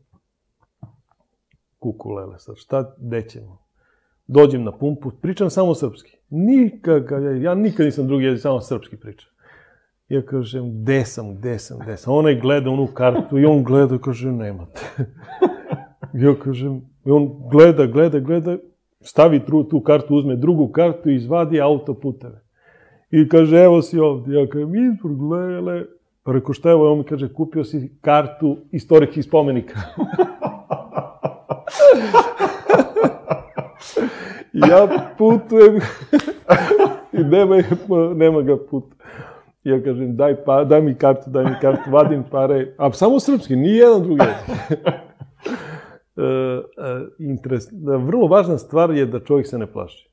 kukulele sad, šta, gde ćemo? Dođem na pumpu, pričam samo srpski. Nikakav, ja, nikad nisam drugi jezik, samo srpski pričam. Ja kažem, gde sam, gde sam, gde sam. Onaj gleda onu kartu i on gleda, kaže, nemate. ja kažem, i on gleda, gleda, gleda, stavi tu, tu kartu, uzme drugu kartu i izvadi autoputeve. I kaže, evo si ovdje. Ja kažem, izbor, glele. Pa reko, šta je ovo? On mi kaže, kupio si kartu istorijskih spomenika. Ja putujem i nema, nema ga puta. Ja kažem, daj, pa, daj mi kartu, daj mi kartu, vadim pare, a samo srpski, ni jedan drugi. E, e, interes, vrlo važna stvar je da čovjek se ne plaši.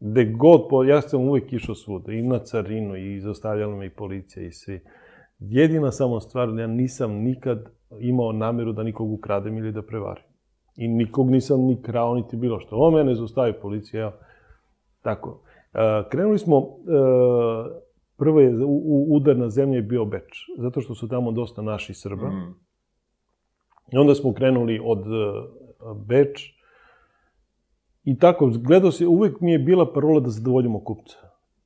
Gde god, po, ja sam uvek išao svuda, i na carinu, i izostavljala me i policija i svi. Jedina samo stvar, ja nisam nikad imao nameru da nikog ukradem ili da prevarim. I nikog nisam ni krao, niti bilo što. Ovo mene zaustavi policija, ja. Tako. E, krenuli smo, e, prvo je, u, udar na zemlje je bio Beč, zato što su tamo dosta naši Srba. Mm. I onda smo krenuli od e, Beč, I tako, gledao se, uvek mi je bila parola da zadovoljimo kupca.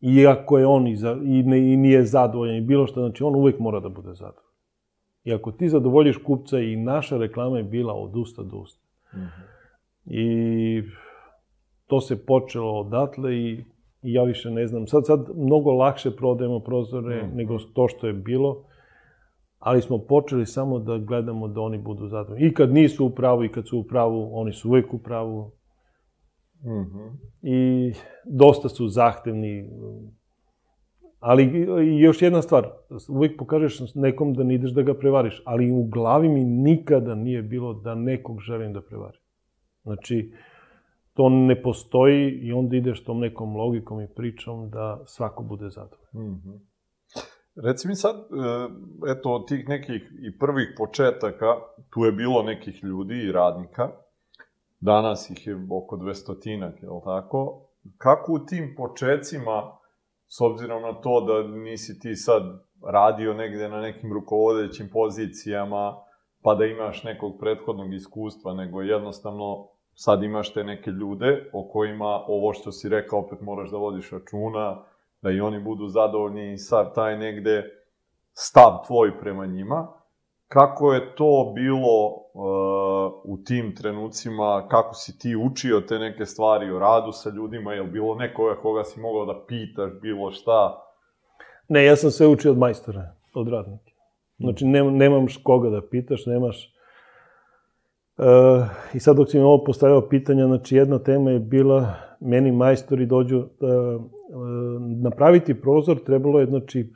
Iako je on i, za, i, ne, i nije zadovoljan i bilo što, znači on uvek mora da bude zadovoljan. I ako ti zadovoljiš kupca i naša reklama je bila od usta do usta. Mm -hmm. I to se počelo odatle i, i ja više ne znam. Sad, sad mnogo lakše prodajemo prozore mm -hmm. nego to što je bilo, ali smo počeli samo da gledamo da oni budu zadovoljni. I kad nisu u pravu i kad su u pravu, oni su uvek u pravu. Mm -hmm. I dosta su zahtevni. Ali i još jedna stvar, uvijek pokažeš nekom da ne ideš da ga prevariš, ali u glavi mi nikada nije bilo da nekog želim da prevarim. Znači, to ne postoji i onda ideš tom nekom logikom i pričom da svako bude zadovoljan. Mm -hmm. Reci mi sad, e, eto, od tih nekih i prvih početaka, tu je bilo nekih ljudi i radnika, danas ih je oko 200-tinak, je li tako? Kako u tim počecima, s obzirom na to da nisi ti sad radio negde na nekim rukovodećim pozicijama, pa da imaš nekog prethodnog iskustva, nego jednostavno sad imaš te neke ljude o kojima ovo što si rekao opet moraš da vodiš računa, da i oni budu zadovoljni i sad taj negde stav tvoj prema njima. Kako je to bilo uh, u tim trenucima, kako si ti učio te neke stvari o radu sa ljudima, je li bilo nekoga koga si mogao da pitaš, bilo šta? Ne, ja sam sve učio od majstora, od radnika. Znači, nem, nemaš koga da pitaš, nemaš... Uh, I sad dok si mi ovo postavljao pitanja, znači jedna tema je bila, meni majstori dođu, uh, uh, napraviti prozor trebalo je, znači,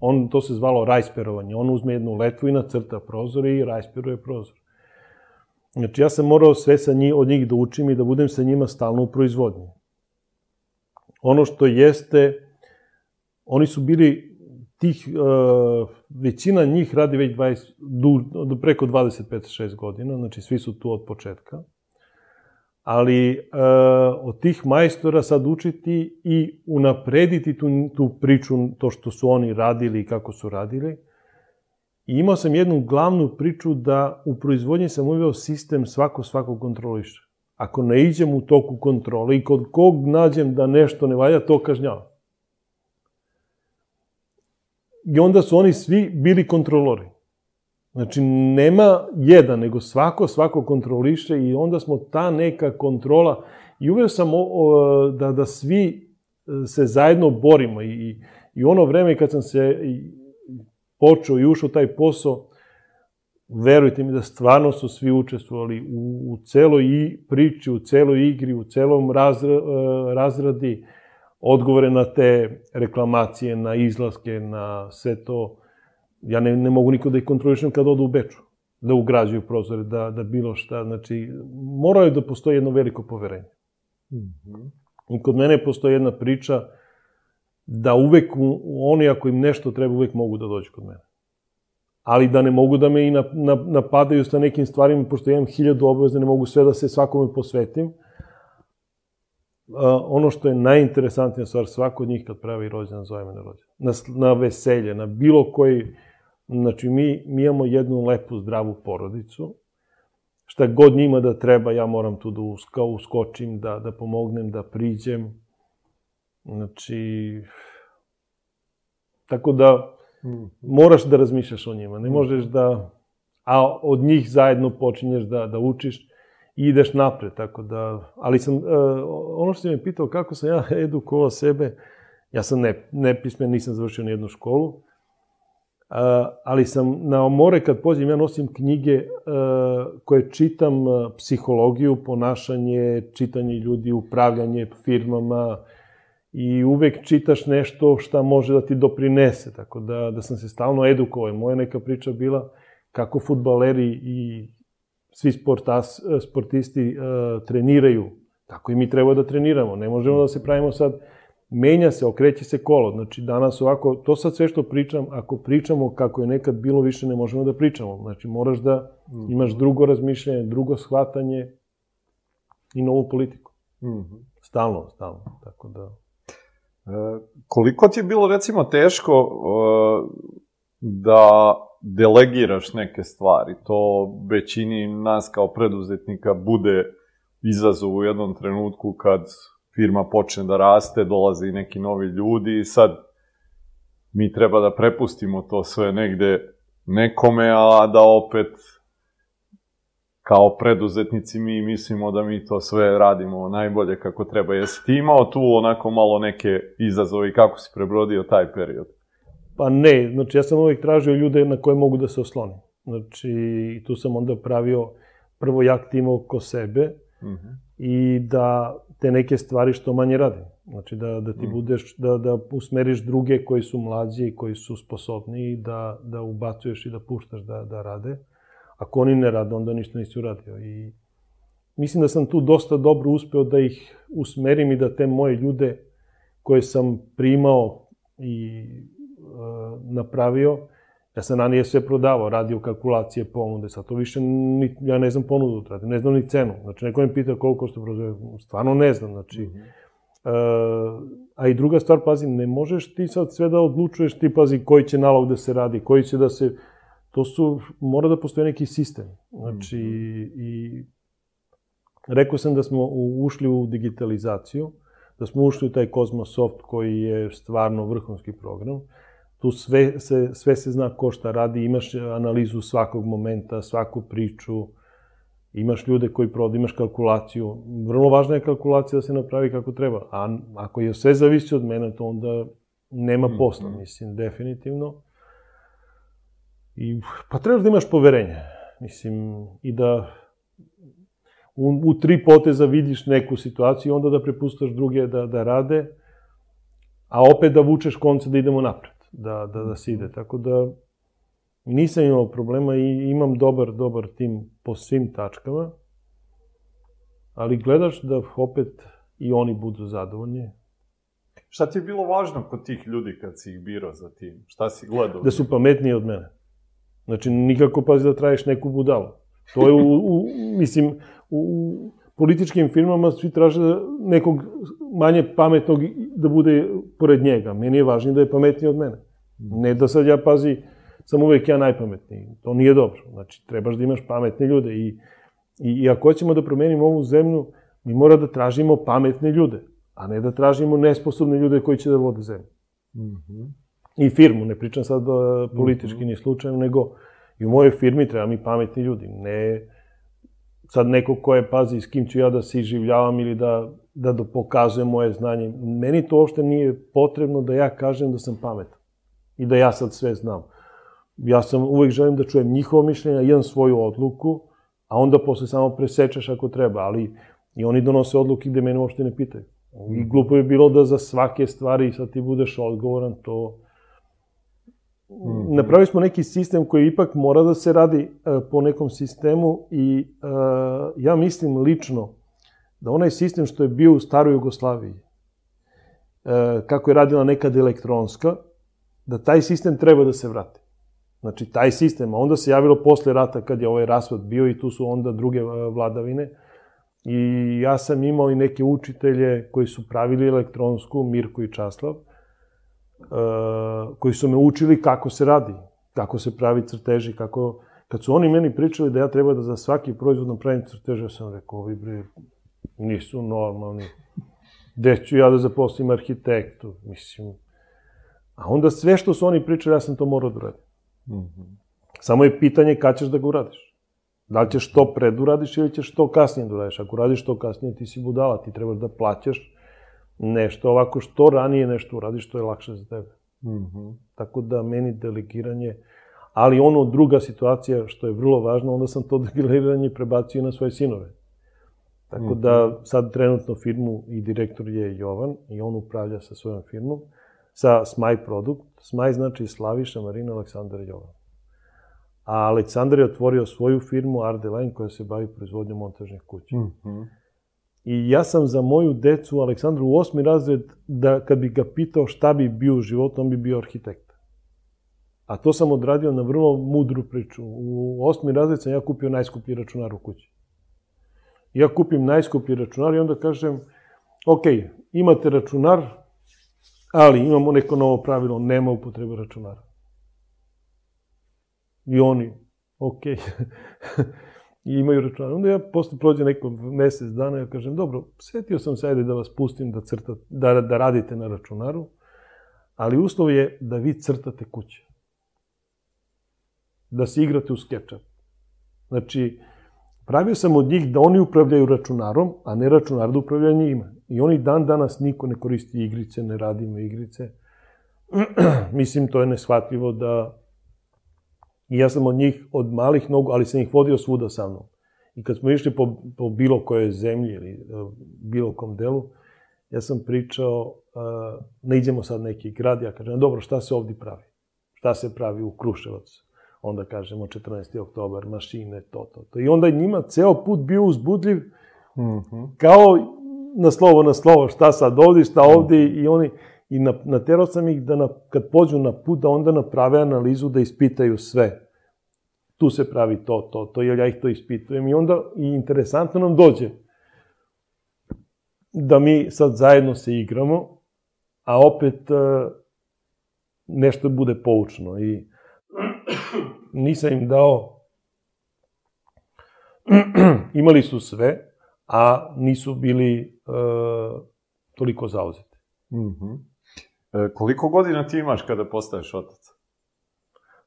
on, to se zvalo rajsperovanje. On uzme jednu letvu i nacrta prozor i rajsperuje prozor. Znači, ja sam morao sve sa njih, od njih da učim i da budem sa njima stalno u proizvodnji. Ono što jeste, oni su bili tih, uh, većina njih radi već 20, du, preko 25-6 godina, znači svi su tu od početka ali e, od tih majstora sad učiti i unaprediti tu, tu priču, to što su oni radili i kako su radili. I imao sam jednu glavnu priču da u proizvodnji sam uveo sistem svako svako kontroliše. Ako ne iđem u toku kontrole i kod kog nađem da nešto ne valja, to kažnjavam. I onda su oni svi bili kontrolori. Znači, nema jedan, nego svako, svako kontroliše i onda smo ta neka kontrola... I uveo sam o, o, da, da svi e, se zajedno borimo i, i ono vreme kad sam se počeo i ušao taj posao, verujte mi da stvarno su svi učestvovali u, u celoj i priči, u celoj igri, u celom razra, e, razradi, odgovore na te reklamacije, na izlaske, na sve to. Ja ne, ne mogu niko da ih kontrolišem kad odu u Beču, da ugrađuju prozore, da, da bilo šta. Znači, morao je da postoji jedno veliko poverenje. Mm -hmm. I kod mene postoji jedna priča da uvek oni ako im nešto treba, uvek mogu da dođu kod mene ali da ne mogu da me i napadaju sa nekim stvarima, pošto imam hiljadu obaveza, ne mogu sve da se svakome posvetim. ono što je najinteresantnija stvar, svako od njih kad pravi rođendan zove me na rođendan. Na, na veselje, na bilo koji... Znači, mi, mi imamo jednu lepu, zdravu porodicu. Šta god njima da treba, ja moram tu da uska, uskočim, da, da pomognem, da priđem. Znači... Tako da, Moraš da razmišljaš o njima, ne možeš da... A od njih zajedno počinješ da, da učiš i ideš napred, tako da... Ali sam, uh, ono što si me pitao kako sam ja edukovao sebe, ja sam ne, nepismen, nisam završio ni jednu školu, ali sam na omore kad pođem, ja nosim knjige koje čitam psihologiju, ponašanje, čitanje ljudi, upravljanje firmama, i uvek čitaš nešto šta može da ti doprinese, tako da, da sam se stalno edukovao. Moja neka priča bila kako futbaleri i svi sportas, sportisti treniraju, tako i mi treba da treniramo. Ne možemo da se pravimo sad, menja se, okreće se kolo. Znači, danas ovako, to sad sve što pričam, ako pričamo kako je nekad bilo, više ne možemo da pričamo. Znači, moraš da mhm. imaš drugo razmišljanje, drugo shvatanje i novu politiku. Mm -hmm. Stalno, stalno. Tako da... Koliko ti je bilo, recimo, teško uh, da delegiraš neke stvari? To većini nas kao preduzetnika bude izazov u jednom trenutku kad firma počne da raste, dolaze i neki novi ljudi i sad mi treba da prepustimo to sve negde nekome, a da opet kao preduzetnici mi mislimo da mi to sve radimo najbolje kako treba. Jesi ti imao tu onako malo neke izazove i kako si prebrodio taj period? Pa ne, znači ja sam uvijek tražio ljude na koje mogu da se oslonim. Znači, tu sam onda pravio prvo jak tim oko sebe uh mhm. -huh. i da te neke stvari što manje radim. Znači, da, da ti. -huh. budeš, da, da usmeriš druge koji su mlađi i koji su sposobni da, da ubacuješ i da puštaš da, da rade. Ako oni ne rade, onda ništa nisi uradio. I mislim da sam tu dosta dobro uspeo da ih usmerim i da te moje ljude koje sam primao i e, napravio, ja sam ranije sve prodavao, radio kalkulacije, ponude, sad to više, ni, ja ne znam ponudu, da ne znam ni cenu. Znači, neko mi pita koliko što proizvode, stvarno ne znam, znači, mm -hmm. e, a i druga stvar, pazi, ne možeš ti sad sve da odlučuješ, ti pazi koji će nalog da se radi, koji će da se to su, mora da postoje neki sistem. Znači, mm. i rekao sam da smo ušli u digitalizaciju, da smo ušli u taj Cosmosoft koji je stvarno vrhunski program. Tu sve se, sve se zna ko šta radi, imaš analizu svakog momenta, svaku priču, imaš ljude koji prodaju, imaš kalkulaciju. Vrlo važna je kalkulacija da se napravi kako treba. A ako je sve zavisi od mene, to onda nema posla, mm. mislim, definitivno. I, pa trebaš da imaš poverenje. Mislim, i da u, u tri poteza vidiš neku situaciju i onda da prepustaš druge da, da rade, a opet da vučeš konce da idemo napred, da, da, da se ide. Tako da nisam imao problema i imam dobar, dobar tim po svim tačkama, ali gledaš da opet i oni budu zadovoljni. Šta ti je bilo važno kod tih ljudi kad si ih birao za tim? Šta si gledao? Da su pametniji od mene. Znači, nikako pazi da traješ neku budalu. To je, u, u, mislim, u političkim firmama svi traže nekog manje pametnog da bude pored njega. Meni je važnije da je pametniji od mene. Ne da sad ja, pazi, sam uvek ja najpametniji. To nije dobro. Znači, trebaš da imaš pametne ljude i, i, i ako hoćemo da promenimo ovu zemlju, mi mora da tražimo pametne ljude, a ne da tražimo nesposobne ljude koji će da vode zemlju. Mm -hmm. I firmu, ne pričam sad da politički mm -hmm. ni slučajno, nego i u mojoj firmi treba mi pametni ljudi, ne sad neko ko je, pazi, s kim ću ja da se iživljavam ili da, da, pokazujem moje znanje. Meni to uopšte nije potrebno da ja kažem da sam pametan i da ja sad sve znam. Ja sam uvek želim da čujem njihovo mišljenje, imam svoju odluku, a onda posle samo presečeš ako treba, ali i oni donose odluke gde mene uopšte ne pitaju. I glupo je bilo da za svake stvari sad ti budeš odgovoran, to Mm. Napravili smo neki sistem koji ipak mora da se radi uh, po nekom sistemu i uh, ja mislim lično da onaj sistem što je bio u staroj Jugoslaviji, uh, kako je radila nekad elektronska, da taj sistem treba da se vrati. Znači, taj sistem, a onda se javilo posle rata kad je ovaj rasvad bio i tu su onda druge vladavine. I ja sam imao i neke učitelje koji su pravili elektronsku, Mirko i Časlav, koji su me učili kako se radi, kako se pravi crteži, kako... Kad su oni meni pričali da ja treba da za svaki proizvod napravim crteže, ja sam rekao, ovi bre, nisu normalni. Gde ću ja da zaposlim arhitektu, mislim. A onda sve što su oni pričali, ja sam to morao da uradim. Mm -hmm. Samo je pitanje kad ćeš da ga uradiš. Da li ćeš to pred uradiš ili ćeš to kasnije da uradiš. Ako radiš to kasnije, ti si budala, ti trebaš da plaćaš nešto ovako što ranije nešto uradiš, to je lakše za tebe. Mm -hmm. Tako da meni delegiranje, ali ono druga situacija što je vrlo važno, onda sam to delegiranje prebacio na svoje sinove. Tako mm -hmm. da sad trenutno firmu i direktor je Jovan i on upravlja sa svojom firmom, sa Smaj Produkt. Smaj znači Slaviša, Marina, Aleksandar Jovan. A Aleksandar je otvorio svoju firmu Ardeline koja se bavi proizvodnjom montažnih kuća. Mm -hmm. I ja sam za moju decu, Aleksandru, u osmi razred, da kad bi ga pitao šta bi bio u životu, on bi bio arhitekt. A to sam odradio na vrlo mudru priču. U osmi razred sam ja kupio najskuplji računar u kući. Ja kupim najskuplji računar i onda kažem, ok, imate računar, ali imamo neko novo pravilo, nema upotrebe računara. I oni, ok. i imaju računar. Onda ja posle prođe neko mesec dana, ja kažem, dobro, setio sam se, ajde da vas pustim da, crta, da, da radite na računaru, ali uslov je da vi crtate kuće. Da se igrate u SketchUp. Znači, pravio sam od njih da oni upravljaju računarom, a ne računar da upravlja njima. I oni dan danas niko ne koristi igrice, ne radimo igrice. Mislim, to je neshvatljivo da I ja sam od njih, od malih nogu, ali sam ih vodio svuda sa mnom. I kad smo išli po, po bilo kojoj zemlji ili e, bilo kom delu, ja sam pričao, uh, ne idemo sad neki grad, ja kažem, dobro, šta se ovdje pravi? Šta se pravi u Kruševac? Onda kažemo 14. oktobar, mašine, to, to, to. I onda je njima ceo put bio uzbudljiv, mm -hmm. kao na slovo na slovo, šta sad ovdje, šta ovdje, mm -hmm. i oni, i na, naterao sam ih da na, kad pođu na put, da onda naprave analizu da ispitaju sve. Tu se pravi to, to, to, jer ja ih to ispitujem. I onda i interesantno nam dođe da mi sad zajedno se igramo, a opet uh, nešto bude poučno. I nisam im dao... Imali su sve, a nisu bili uh, toliko zauzeti. Mm. E, koliko godina ti imaš kada postaješ otac?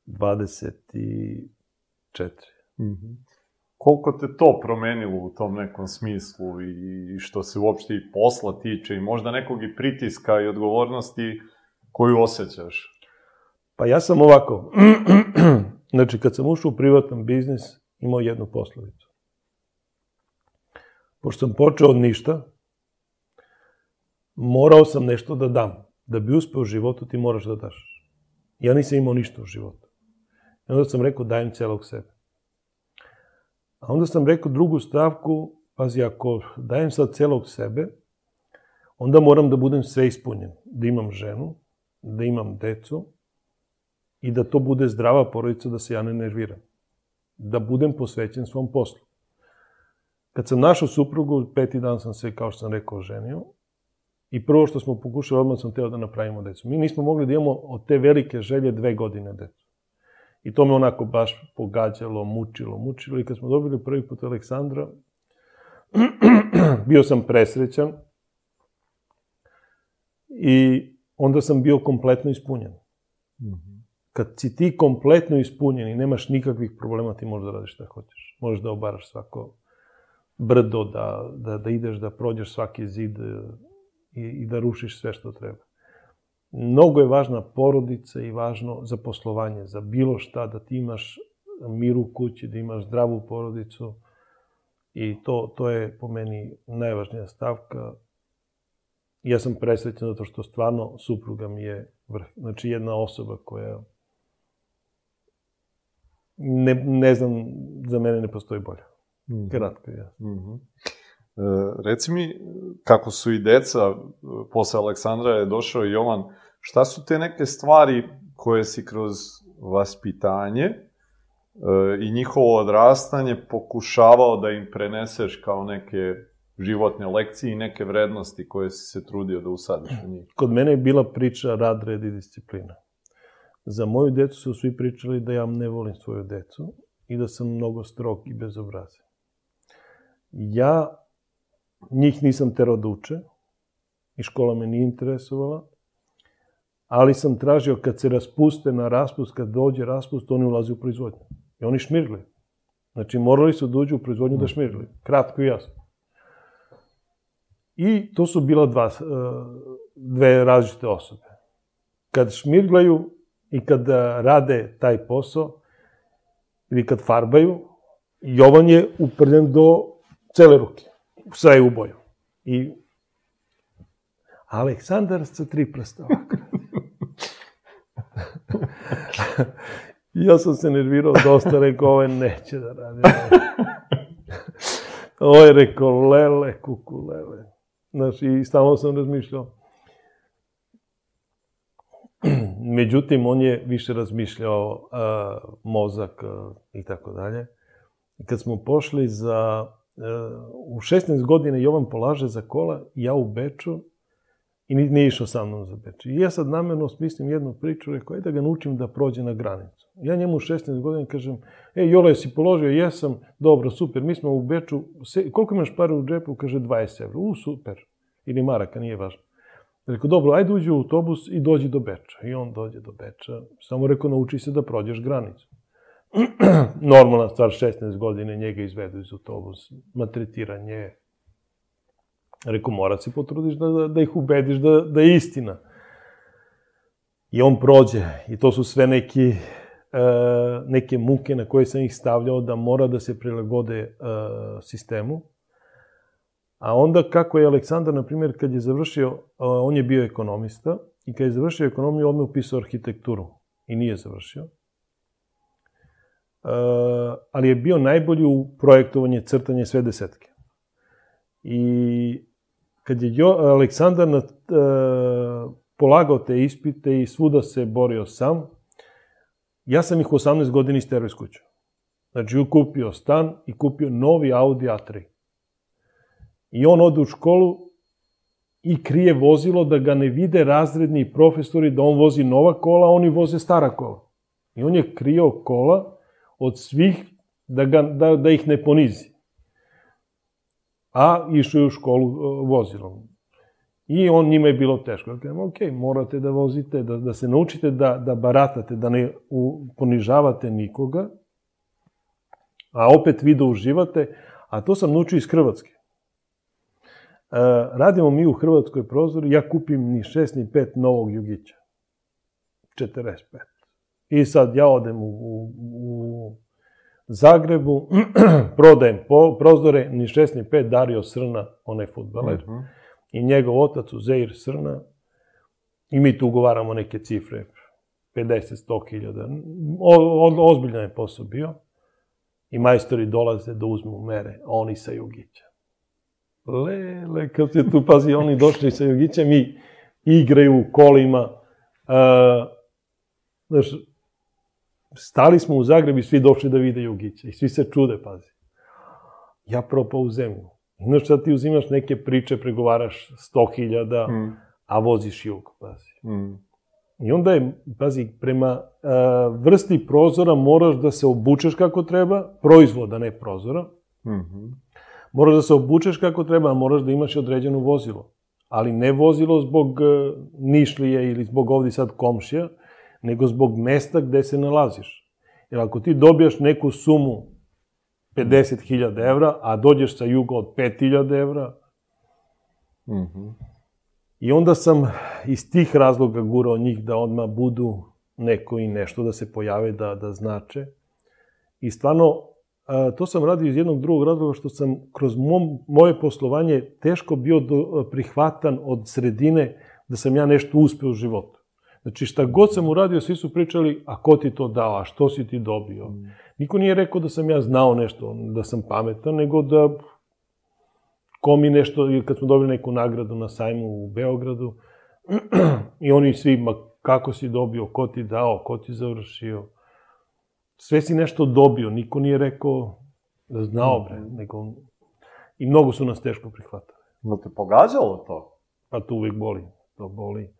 24. Mm -hmm. Koliko te to promenilo u tom nekom smislu i što se uopšte i posla tiče i možda nekog i pritiska i odgovornosti koju osjećaš? Pa ja sam ovako, znači kad sam ušao u privatan biznis, imao jednu poslovicu. Pošto sam počeo od ništa, morao sam nešto da dam da bi uspeo u životu ti moraš da daš. Ja nisam imao ništa u životu. I onda sam rekao dajem celog sebe. A onda sam rekao drugu stavku, pazi, ako dajem sad celog sebe, onda moram da budem sve ispunjen. Da imam ženu, da imam decu i da to bude zdrava porodica, da se ja ne nerviram. Da budem posvećen svom poslu. Kad sam našao suprugu, peti dan sam se, kao što sam rekao, ženio, I prvo što smo pokušali, odmah sam teo da napravimo decu. Mi nismo mogli da imamo od te velike želje dve godine decu. I to me onako baš pogađalo, mučilo, mučilo. I kad smo dobili prvi put Aleksandra, bio sam presrećan i onda sam bio kompletno ispunjen. Mm -hmm. Kad si ti kompletno ispunjen i nemaš nikakvih problema, ti možeš da radiš šta hoćeš. Možeš da obaraš svako brdo, da, da, da ideš, da prođeš svaki zid i, i da rušiš sve što treba. Mnogo je važna porodica i važno za poslovanje, za bilo šta, da ti imaš mir u kući, da imaš zdravu porodicu i to, to je po meni najvažnija stavka. Ja sam presrećen zato što stvarno supruga mi je vrh. Znači jedna osoba koja ne, ne znam, za mene ne postoji bolja. Mm. Kratko, ja. Mm -hmm. E, reci mi, kako su i deca, posle Aleksandra je došao i Jovan, šta su te neke stvari koje si kroz vaspitanje e, i njihovo odrastanje pokušavao da im preneseš kao neke životne lekcije i neke vrednosti koje si se trudio da usadiš u njih? Kod mene je bila priča rad, red i disciplina. Za moju decu su svi pričali da ja ne volim svoju decu i da sam mnogo strog i bezobrazan. Ja njih nisam terao da uče i škola me nije interesovala, ali sam tražio kad se raspuste na raspust, kad dođe raspust, oni ulaze u proizvodnju. I oni šmirgli. Znači, morali su da uđu u proizvodnju da šmirgli. Kratko i jasno. I to su bila dva, e, dve različite osobe. Kad šmirglaju i kad rade taj posao, ili kad farbaju, Jovan je uprljen do cele ruke. Sve u boju. I Aleksandar sa tri prsta ovako. ja sam se nervirao dosta, rekao, ovo neće da radi. ovo je rekao, lele, kuku, lele. Znaš, i stalno sam razmišljao. Međutim, on je više razmišljao a, mozak i tako dalje. Kad smo pošli za u 16 godina Jovan polaže za kola, ja u Beču, i nije išao sa mnom za Beč. I ja sad namerno smislim jednu priču, rekao, je da ga naučim da prođe na granicu. Ja njemu u 16 godina kažem, e, Jole, si položio? Jesam, dobro, super, mi smo u Beču, koliko imaš pare u džepu? Kaže, 20 evra. U, super. Ili maraka, nije važno. Rekao, dobro, ajde uđi u autobus i dođi do Beča. I on dođe do Beča. Samo rekao, nauči se da prođeš granicu. normalna stvar, 16 godine, njega izvedu iz autobus, matretiranje. Rekao, mora se potrudiš da, da, da ih ubediš da, da je istina. I on prođe, i to su sve neki, e, neke muke na koje sam ih stavljao da mora da se prilagode e, sistemu. A onda kako je Aleksandar, na primjer, kad je završio, e, on je bio ekonomista, i kad je završio ekonomiju, on me upisao arhitekturu. I nije završio. Eh, ali je bio najbolji u projektovanje, crtanje sve desetke. I kad je Aleksandar na, uh, polagao te ispite i svuda se borio sam, ja sam ih u 18 godina isterao iz kuće. Znači, kupio stan i kupio novi Audi A3. I on ode u školu i krije vozilo da ga ne vide razredni profesori da on vozi nova kola, a oni voze stara kola. I on je krio kola od svih da, ga, da, da ih ne ponizi. A išao je u školu e, vozilom. I on njima je bilo teško. Kažem, ok, morate da vozite, da, da se naučite da, da baratate, da ne u, ponižavate nikoga, a opet vi da uživate, a to sam naučio iz Hrvatske. E, radimo mi u Hrvatskoj prozori, ja kupim ni šest ni pet novog jugića. 45. I sad ja odem u, u, u Zagrebu, prodajem po, prozore, ni šest ni pet, Dario Srna, onaj futbaler, uh mhm. -huh. i njegov otac Uzeir Srna, i mi tu ugovaramo neke cifre, 50-100 hiljada. Ozbiljan je posao bio. I majstori dolaze da uzmu mere, a oni sa Jugića. Le, le, kad se tu pazi, oni došli sa Jugića, mi igraju u kolima. Uh, znaš, stali smo u Zagrebu i svi došli da vide Jugića. I svi se čude, pazi. Ja propao u zemlju. Znaš šta ti uzimaš neke priče, pregovaraš 100.000, mm. a voziš jug, pazi. Mm. I onda je, pazi, prema uh, vrsti prozora moraš da se obučeš kako treba, proizvoda, ne prozora. Mm -hmm. Moraš da se obučeš kako treba, a moraš da imaš određeno vozilo. Ali ne vozilo zbog uh, Nišlije ili zbog ovdje sad komšija, nego zbog mesta gde se nalaziš. Jer ako ti dobijaš neku sumu 50.000 evra, a dođeš sa juga od 5.000 evra, mm -hmm. i onda sam iz tih razloga gurao njih da odmah budu neko i nešto, da se pojave, da, da znače. I stvarno, to sam radio iz jednog drugog razloga, što sam kroz mom, moje poslovanje teško bio do, prihvatan od sredine da sam ja nešto uspeo u životu. Znači, šta god sam uradio, svi su pričali, a ko ti to dao, a što si ti dobio? Mm. Niko nije rekao da sam ja znao nešto, da sam pametan, nego da ko mi nešto, kad smo dobili neku nagradu na sajmu u Beogradu, i oni svi, ma kako si dobio, ko ti dao, ko ti završio, sve si nešto dobio, niko nije rekao da znao, bre, mm. nego... I mnogo su nas teško prihvatali. No te pogađalo to? Pa to uvijek boli, to boli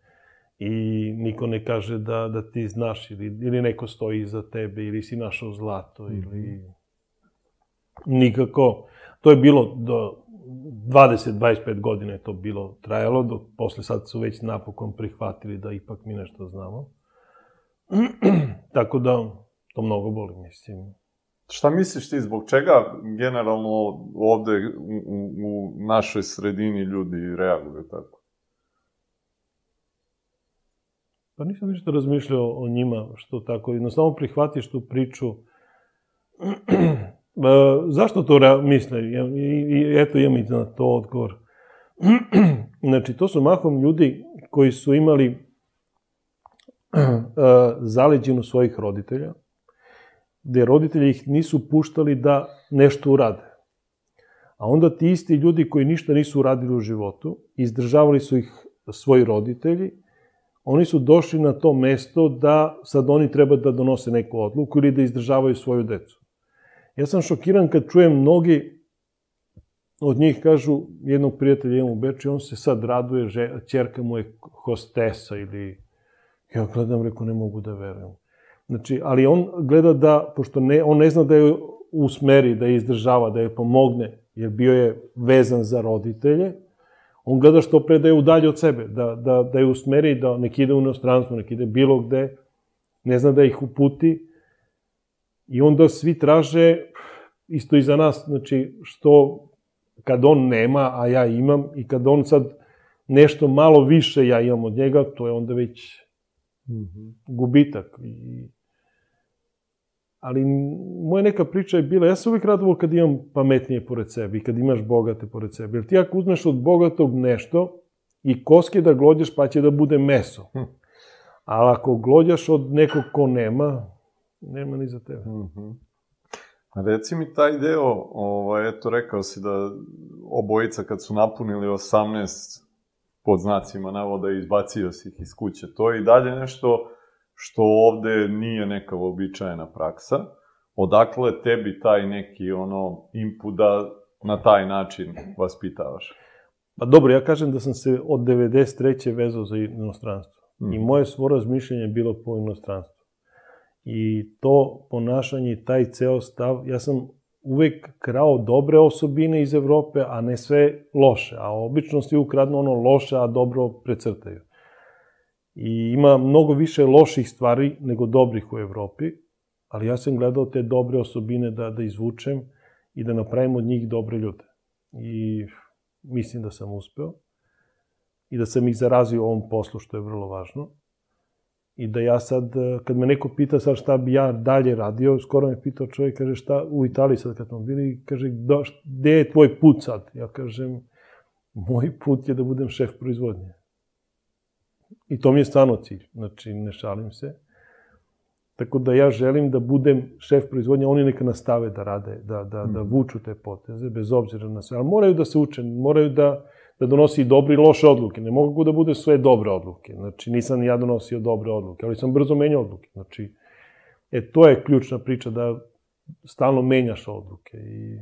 i niko ne kaže da, da ti znaš ili, ili neko stoji iza tebe ili si našao zlato mm -hmm. ili nikako. To je bilo do 20-25 godina je to bilo trajalo, dok posle sad su već napokon prihvatili da ipak mi nešto znamo. Tako da, to mnogo boli, mislim. Šta misliš ti, zbog čega generalno ovde u, u, u našoj sredini ljudi reaguju tako? Pa nisam ništa razmišljao o njima, što tako, jednostavno prihvatiš tu priču. Zašto to misle? I, eto, imam i na to odgovor. znači, to su mahom ljudi koji su imali zaleđenu svojih roditelja, gde roditelji ih nisu puštali da nešto urade. A onda ti isti ljudi koji ništa nisu uradili u životu, izdržavali su ih svoji roditelji oni su došli na to mesto da sad oni treba da donose neku odluku ili da izdržavaju svoju decu. Ja sam šokiran kad čujem mnogi od njih kažu, jednog prijatelja imam u Beču, on se sad raduje, že, čerka mu je hostesa ili... Ja gledam, reko, ne mogu da verujem. Znači, ali on gleda da, pošto ne, on ne zna da je usmeri, da je izdržava, da je pomogne, jer bio je vezan za roditelje, On gleda što pre da je udalje od sebe, da, da, da je usmeri, da nek ide u inostranstvo, nek ide bilo gde, ne zna da ih uputi. I onda svi traže, isto i za nas, znači, što kad on nema, a ja imam, i kad on sad nešto malo više ja imam od njega, to je onda već -hmm. gubitak. I ali moja neka priča je bila, ja sam uvijek radovo kad imam pametnije pored sebe i kad imaš bogate pored sebe. Jer ti ako uzmeš od bogatog nešto i koske da glođaš pa će da bude meso. Hm. Ali ako glođaš od nekog ko nema, nema ni za tebe. Mm -hmm. Reci mi taj deo, ovaj, eto rekao si da obojica kad su napunili 18 pod znacima navoda izbacio si ih iz kuće. To je i dalje nešto što ovde nije neka običajena praksa. Odakle tebi taj neki ono input da na taj način vaspitavaš? Pa dobro, ja kažem da sam se od 93. vezao za inostranstvo. Mm. I moje svo razmišljanje je bilo po inostranstvu. I to ponašanje, taj ceo stav, ja sam uvek krao dobre osobine iz Evrope, a ne sve loše. A obično svi ukradnu ono loše, a dobro precrtaju. I ima mnogo više loših stvari nego dobrih u Evropi, ali ja sam gledao te dobre osobine da, da izvučem i da napravim od njih dobre ljude. I mislim da sam uspeo i da sam ih zarazio ovom poslu, što je vrlo važno. I da ja sad, kad me neko pita sad šta bi ja dalje radio, skoro me pitao čovjek, kaže šta u Italiji sad kad smo bili, kaže da, gde je tvoj put sad? Ja kažem, moj put je da budem šef proizvodnje. I to mi je stvarno cilj, znači ne šalim se. Tako da ja želim da budem šef proizvodnje, oni neka nastave da rade, da, da, da mhm. vuču te poteze, bez obzira na sve. Ali moraju da se uče, moraju da, da donosi dobre i loše odluke. Ne mogu da bude sve dobre odluke. Znači, nisam ja donosio dobre odluke, ali sam brzo menjao odluke. Znači, e, to je ključna priča, da stalno menjaš odluke. I...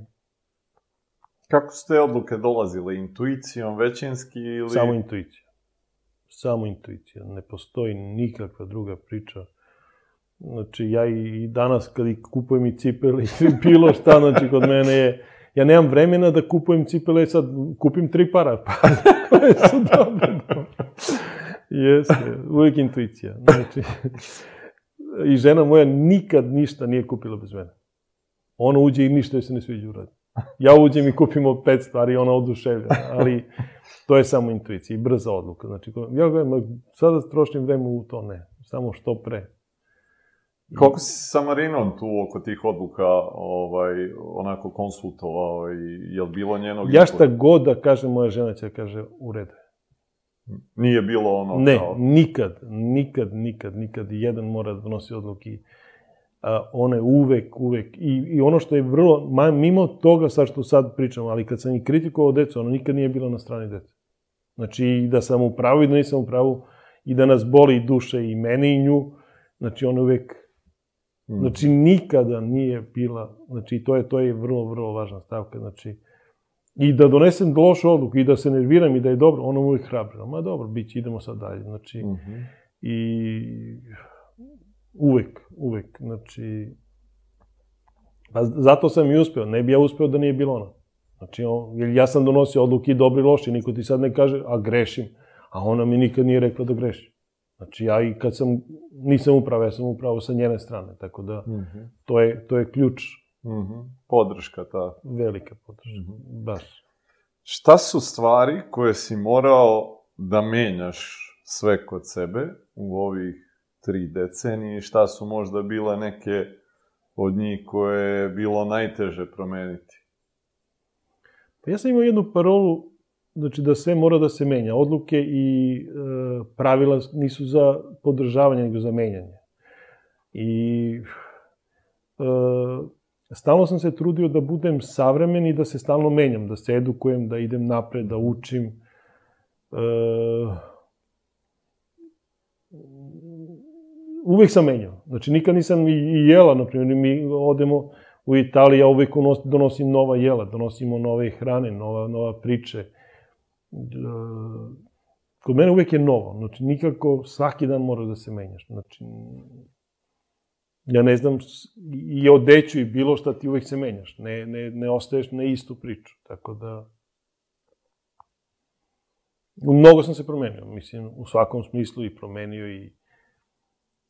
Kako su te odluke dolazile? Intuicijom, većinski ili... Samo intuicija samo intuicija. Ne postoji nikakva druga priča. Znači, ja i danas kad kupujem i cipele ili bilo šta, znači, kod mene je... Ja nemam vremena da kupujem cipele, sad kupim tri para, pa koje su dobre. Jeste, uvijek intuicija. Znači, i žena moja nikad ništa nije kupila bez mene. Ona uđe i ništa joj se ne sviđa uradi. Ja uđem i kupimo pet stvari ona oduševlja, ali to je samo intuicija i brza odluka. Znači, ja gledam, sada trošim vreme u to, ne, samo što pre. Koliko si sa Marinom tu oko tih odluka ovaj, onako konsultovao i je li bilo njenog... Ja šta god da kaže moja žena će da kaže u redu. Nije bilo ono Ne, kao... nikad, nikad, nikad, nikad. Jedan mora da donosi odluke. One uvek, uvek. I, I ono što je vrlo, ma, mimo toga sad što sad pričam, ali kad sam i kritikovao decu, ono nikad nije bilo na strani dece. Znači, i da sam u pravu i da nisam u pravu, i da nas boli duše i mene i nju, znači ona uvek Mm. Znači, nikada nije bila, znači, to je, to je vrlo, vrlo važna stavka, znači, i da donesem lošu odluku i da se nerviram i da je dobro, ono uvijek hrabro. Ma dobro, bit će, idemo sad dalje. Znači, mm -hmm. i uvek, uvek, znači, pa zato sam i uspeo, ne bi ja uspeo da nije bilo ona. Znači, on, jer ja sam donosio odluke i dobri i loši, niko ti sad ne kaže, a grešim, a ona mi nikad nije rekla da grešim. Znači, ja i kad sam, nisam upravo, ja sam upravo sa njene strane, tako da, mm -hmm. to, je, to je ključ. Mm -hmm. Podrška ta. Velika podrška, mm -hmm. baš. Šta su stvari koje si morao da menjaš sve kod sebe u ovih tri decenije i šta su možda bile neke od njih koje je bilo najteže promeniti? Pa ja sam imao jednu parolu znači da sve mora da se menja. Odluke i e, pravila nisu za podržavanje, nego za menjanje. I e, stalno sam se trudio da budem savremen i da se stalno menjam, da se edukujem, da idem napred, da učim. E, uvek sam menjao. Znači, nikad nisam i jela, na primjer, mi odemo u Italiji, ja uvek donosim nova jela, donosimo nove hrane, nova, nova priče. Kod mene uvek je novo, znači nikako svaki dan mora da se menjaš, znači ja ne znam, i odeću i bilo šta ti uvek se menjaš, ne, ne, ne ostaješ na istu priču, tako da mnogo sam se promenio, mislim, u svakom smislu i promenio i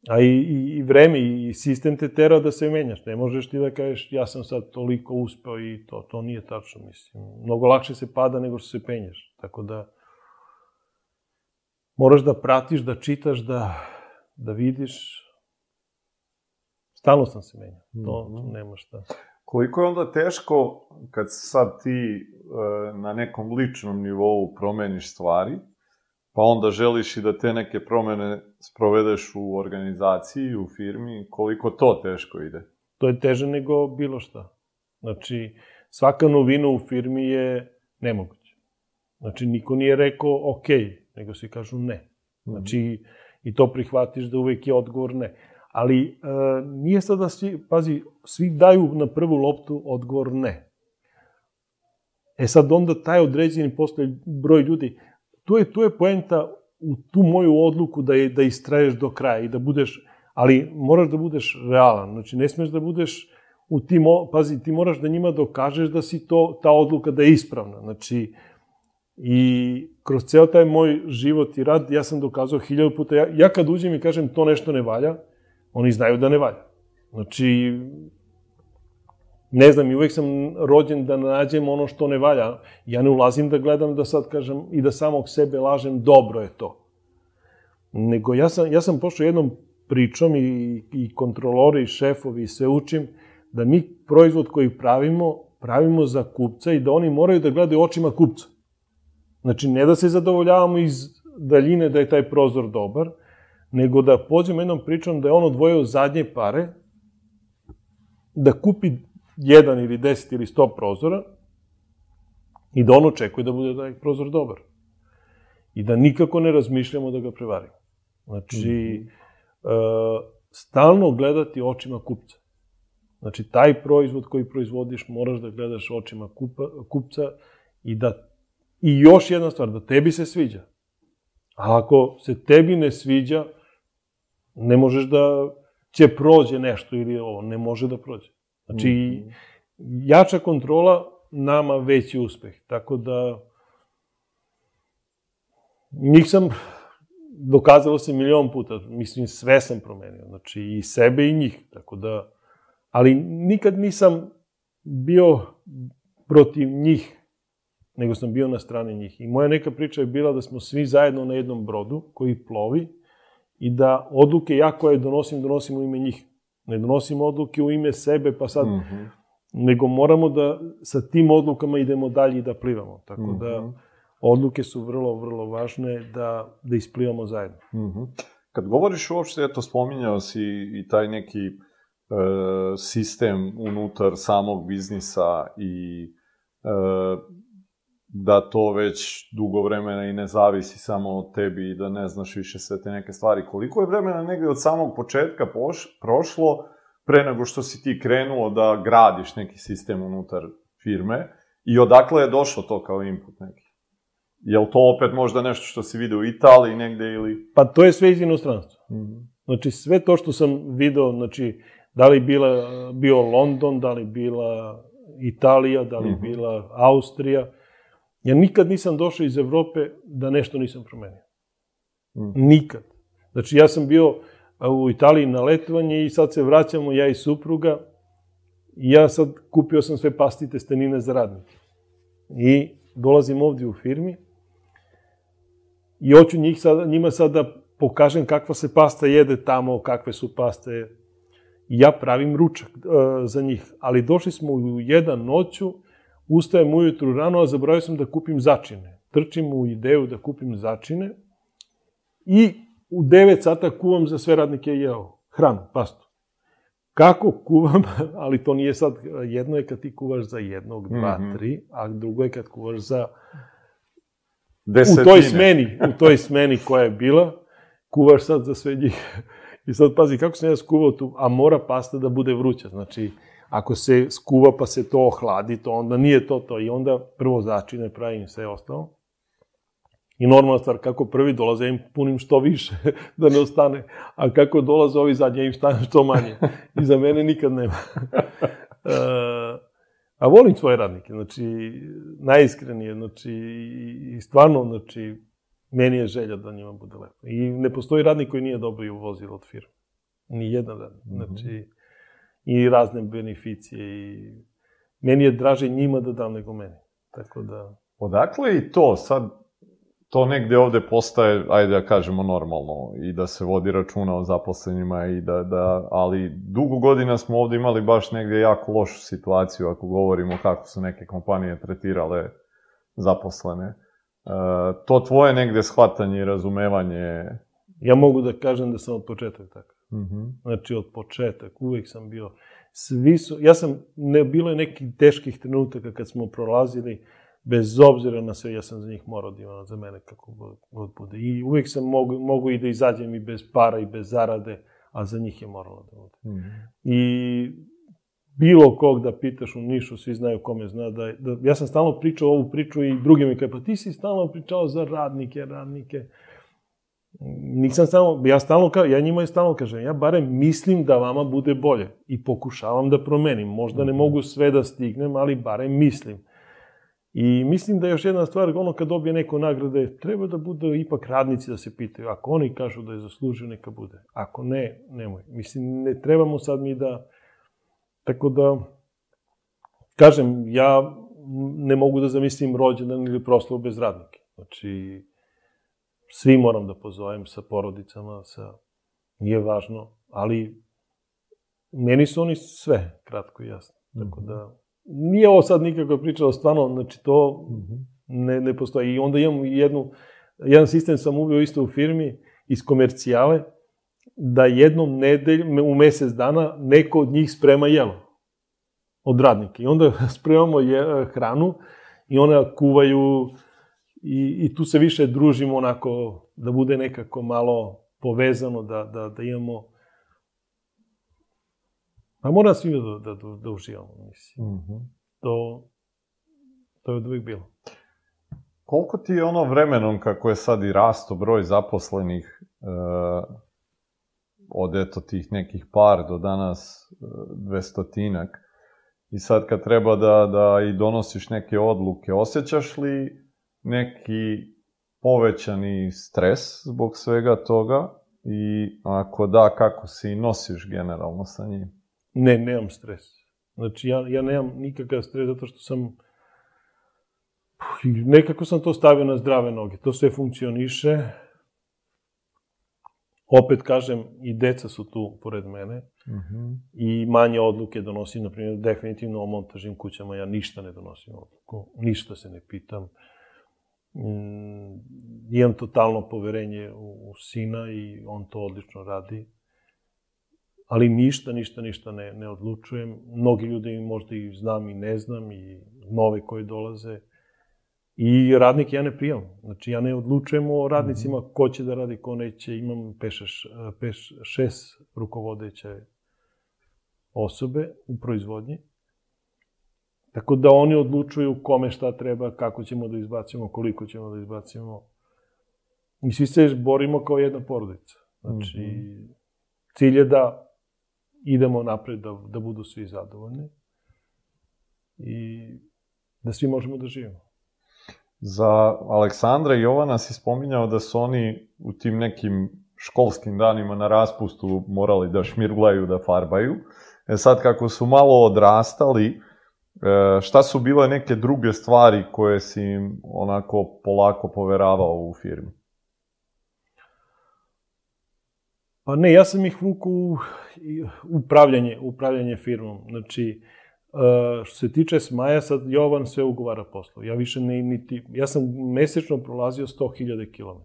A i, i, i vreme i sistem te tera da se menjaš. Ne možeš ti da kažeš ja sam sad toliko uspeo i to. To nije tačno, mislim. Mnogo lakše se pada nego što se penjaš. Tako da moraš da pratiš, da čitaš, da, da vidiš. Stalno sam se menjao. To, mm -hmm. to nema šta. Koliko je onda teško kad sad ti e, na nekom ličnom nivou promeniš stvari, pa onda želiš i da te neke promene sprovedeš u organizaciji, u firmi, koliko to teško ide? To je teže nego bilo šta. Znači, svaka novina u firmi je nemoguća. Znači, niko nije rekao ok, nego svi kažu ne. Znači, i to prihvatiš da uvek je odgovor ne. Ali e, nije sada svi, pazi, svi daju na prvu loptu odgovor ne. E sad onda taj određeni postoje broj ljudi, tu je, tu je poenta u tu moju odluku da, je, da istraješ do kraja i da budeš, ali moraš da budeš realan, znači ne smeš da budeš u tim, pazi, ti moraš da njima dokažeš da si to, ta odluka da je ispravna, znači, i kroz ceo taj moj život i rad, ja sam dokazao hiljadu puta, ja, ja kad uđem i kažem to nešto ne valja, oni znaju da ne valja. Znači, ne znam, i uvek sam rođen da nađem ono što ne valja. Ja ne ulazim da gledam da sad kažem i da samog sebe lažem, dobro je to. Nego ja sam, ja sam pošao jednom pričom i, i kontrolori i šefovi i sve učim, da mi proizvod koji pravimo, pravimo za kupca i da oni moraju da gledaju očima kupca. Znači, ne da se zadovoljavamo iz daljine da je taj prozor dobar, nego da pođemo jednom pričom da je on odvojio zadnje pare, da kupi jedan ili deset ili sto prozora i da on očekuje da bude taj prozor dobar. I da nikako ne razmišljamo da ga prevarimo. Znači, mm -hmm. e, stalno gledati očima kupca. Znači, taj proizvod koji proizvodiš moraš da gledaš očima kupa, kupca i da I još jedna stvar, da tebi se sviđa. A ako se tebi ne sviđa, ne možeš da će prođe nešto ili ovo, ne može da prođe. Znači, mm jača kontrola nama veći uspeh. Tako da, njih sam, dokazalo se milion puta, mislim, sve sam promenio, znači i sebe i njih, tako da, ali nikad nisam bio protiv njih, nego sam bio na strani njih. I moja neka priča je bila da smo svi zajedno na jednom brodu koji plovi i da odluke ja koje donosim, donosim u ime njih. Ne donosim odluke u ime sebe, pa sad, mm -hmm. nego moramo da sa tim odlukama idemo dalje i da plivamo. Tako mm -hmm. da, mhm. odluke su vrlo, vrlo važne da, da isplivamo zajedno. Mm -hmm. Kad govoriš uopšte, eto, spominjao si i taj neki e, sistem unutar samog biznisa i e, da to već dugo vremena i ne zavisi samo od tebi i da ne znaš više sve te neke stvari. Koliko je vremena negde od samog početka poš, prošlo pre nego što si ti krenuo da gradiš neki sistem unutar firme i odakle je došlo to kao input neki? Je li to opet možda nešto što si video u Italiji negde ili... Pa to je sve iz inostranstva. Mm -hmm. Znači sve to što sam video, znači da li bila, bio London, da li bila Italija, da li mm -hmm. bila Austrija, Ja nikad nisam došao iz Evrope da nešto nisam promenio. Mm. Nikad. Znači, ja sam bio u Italiji na letovanje i sad se vraćamo, ja i supruga, i ja sad kupio sam sve pastite stenine za radnike. I dolazim ovdje u firmi i hoću njih sad, njima sad da pokažem kakva se pasta jede tamo, kakve su paste. Ja pravim ručak uh, za njih, ali došli smo u jedan noću, Ustajem ujutru rano, a zaboravio sam da kupim začine. Trčim u ideju da kupim začine i u 9 sata kuvam za sve radnike jeo hranu, pastu. Kako kuvam, ali to nije sad, jedno je kad ti kuvaš za jednog, dva, mm -hmm. tri, a drugo je kad kuvaš za... Desetine. U toj smeni, u toj smeni koja je bila, kuvaš sad za sve njih. I sad pazi, kako sam ja skuvao tu, a mora pasta da bude vruća, znači Ako se skuva pa se to ohladi, to onda nije to to. I onda prvo začine pravim sve ostalo. I normalna stvar, kako prvi dolaze, ja im punim što više, da ne ostane. A kako dolaze ovi zadnji, ja im stavim što manje. I za mene nikad nema. uh, a volim svoje radnike, znači, najiskrenije, znači, i stvarno, znači, meni je želja da njima bude lepo. I ne postoji radnik koji nije dobio vozilo od firme. Ni jedan radnik. Znači, mm -hmm i razne beneficije i meni je draže njima da dam nego meni. Tako da... Odakle i to sad, to negde ovde postaje, ajde da kažemo, normalno i da se vodi računa o zaposlenima i da, da, ali dugo godina smo ovde imali baš negde jako lošu situaciju ako govorimo kako su neke kompanije tretirale zaposlene. E, to tvoje negde shvatanje i razumevanje... Ja mogu da kažem da sam od početka tako. Mm -hmm. Znači, od početak, uvek sam bio, svi su, ja sam, ne, bilo je nekih teških trenutaka kad smo prolazili, bez obzira na sve, ja sam za njih morao da imam za mene kako god bude. I uvek sam mogu, mogu i da izađem i bez para i bez zarade, a za njih je moralo da bude. Mm -hmm. I bilo kog da pitaš u Nišu, svi znaju kome zna da, da ja sam stalno pričao ovu priču i drugi mi kaže, pa ti si stalno pričao za radnike, radnike. Nisam samo, ja stalno, ja njima je stalno kažem, ja barem mislim da vama bude bolje i pokušavam da promenim. Možda ne mhm. mogu sve da stignem, ali barem mislim. I mislim da je još jedna stvar, ono kad dobije neko nagrade, treba da bude ipak radnici da se pitaju. Ako oni kažu da je zaslužio, neka bude. Ako ne, nemoj. Mislim, ne trebamo sad mi da... Tako da, kažem, ja ne mogu da zamislim rođendan ili proslavu bez radnike. Znači, svi moram da pozovem sa porodicama, sa... Nije važno, ali meni su oni sve, kratko i jasno. Tako da, nije ovo sad nikako pričalo, stvarno, znači to -hmm. ne, ne postoji. I onda imam jednu, jedan sistem sam uvio isto u firmi iz komercijale, da jednom nedelj, u mesec dana, neko od njih sprema jelo od radnika. I onda spremamo je, hranu i ona kuvaju i, i tu se više družimo onako, da bude nekako malo povezano, da, da, da imamo A mora svi da, da, da, da uživamo, mislim. Mm -hmm. To, to je od uvijek bilo. koliko ti je ono vremenom kako je sad i rasto broj zaposlenih e, od eto tih nekih par do danas e, dvestotinak i sad kad treba da, da i donosiš neke odluke, osjećaš li neki povećani stres zbog svega toga i ako da, kako se i nosiš generalno sa njim? Ne, nemam stres. Znači, ja, ja nemam nikakav stres zato što sam nekako sam to stavio na zdrave noge. To sve funkcioniše. Opet kažem, i deca su tu pored mene. Mm -hmm. I manje odluke donosim, na primjer, definitivno o montažnim kućama ja ništa ne donosim odluku. Ništa se ne pitam. Mm, imam totalno poverenje u, u sina i on to odlično radi. Ali ništa, ništa, ništa ne, ne odlučujem. Mnogi ljudi možda i znam i ne znam i nove koji dolaze I radnik ja ne prijam. Znači, ja ne odlučujem o radnicima mm -hmm. ko će da radi, ko neće. Imam peš, peš, šest rukovodeće osobe u proizvodnji. Tako da oni odlučuju kome šta treba, kako ćemo da izbacimo, koliko ćemo da izbacimo. I svi se borimo kao jedna porodica. Znači, mm -hmm. cilj je da idemo napred, da, da budu svi zadovoljni i da svi možemo da živimo. Za Aleksandra i Jovana si spominjao da su oni u tim nekim školskim danima na raspustu morali da šmirglaju, da farbaju. E sad, kako su malo odrastali, e, šta su bile neke druge stvari koje si im onako polako poveravao u firmi? Pa ne, ja sam ih vuku u upravljanje, upravljanje firmom. Znači, Uh, što se tiče Smaja, sad Jovan sve ugovara poslo. Ja više ne, niti, ja sam mesečno prolazio 100.000 km.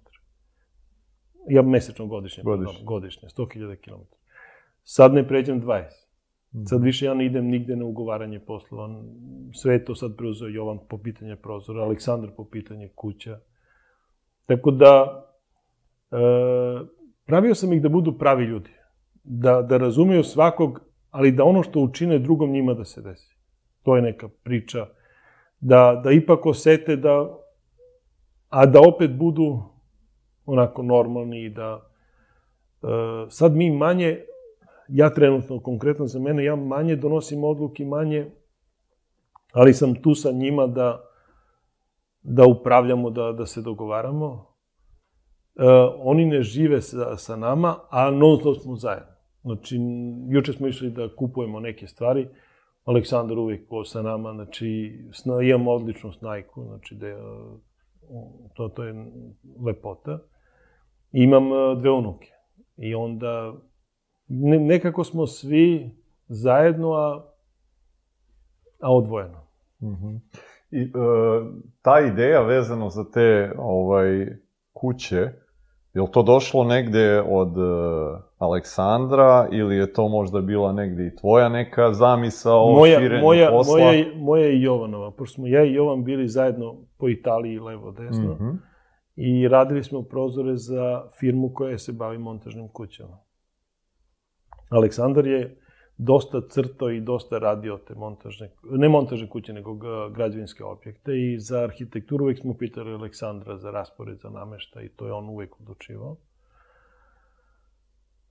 Ja mesečno godišnje, godišnje, pardon, godišnje 100.000 km. Sad ne pređem 20. Mm. Sad više ja ne idem nigde na ugovaranje poslova. Sve to sad preuzeo Jovan po pitanje prozora, Aleksandar po pitanje kuća. Tako da, e, pravio sam ih da budu pravi ljudi. Da, da razumeju svakog ali da ono što učine drugom njima da se desi. To je neka priča. Da, da ipak osete da, a da opet budu onako normalni i da uh, sad mi manje, ja trenutno, konkretno za mene, ja manje donosim odluke, manje, ali sam tu sa njima da, da upravljamo, da, da se dogovaramo. Uh, oni ne žive sa, sa nama, a non stop smo zajedno. Znači, juče smo išli da kupujemo neke stvari, Aleksandar uvijek po sa nama, znači, sna, imamo odličnu snajku, znači, da je, to, to je lepota. Imam e, dve unuke. I onda, ne, nekako smo svi zajedno, a, a odvojeno. Mm -hmm. I e, ta ideja vezano za te ovaj kuće, Je li to došlo negde od uh, Aleksandra ili je to možda bila negde i tvoja neka zamisa o moja, širenju moja, posla? Moja, moja i Jovanova, pošto smo ja i Jovan bili zajedno po Italiji levo-desno mm -hmm. i radili smo prozore za firmu koja se bavi montažnim kućama. Aleksandar je dosta crtao i dosta radio te montažne, ne montažne kuće, nego građevinske objekte i za arhitekturu uvek smo pitali Aleksandra za raspored, za namešta i to je on uvek odlučivao.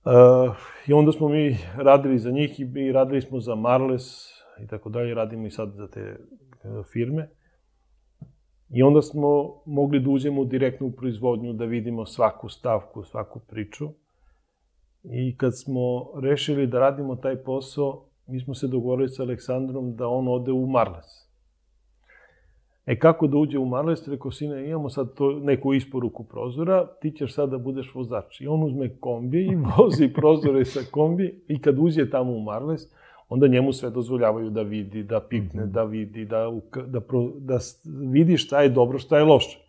Uh, I onda smo mi radili za njih i radili smo za Marles i tako dalje, radimo i sad za te e, firme. I onda smo mogli da uđemo direktno u proizvodnju, da vidimo svaku stavku, svaku priču. I kad smo rešili da radimo taj posao, mi smo se dogovorili sa Aleksandrom da on ode u Marles. E kako da uđe u Marles? Rekao, sine, imamo sad to, neku isporuku prozora, ti ćeš sad da budeš vozač. I on uzme kombi i vozi prozore sa kombi i kad uđe tamo u Marles, onda njemu sve dozvoljavaju da vidi, da pikne, mm -hmm. da vidi, da, da, pro, da vidi šta je dobro, šta je loše.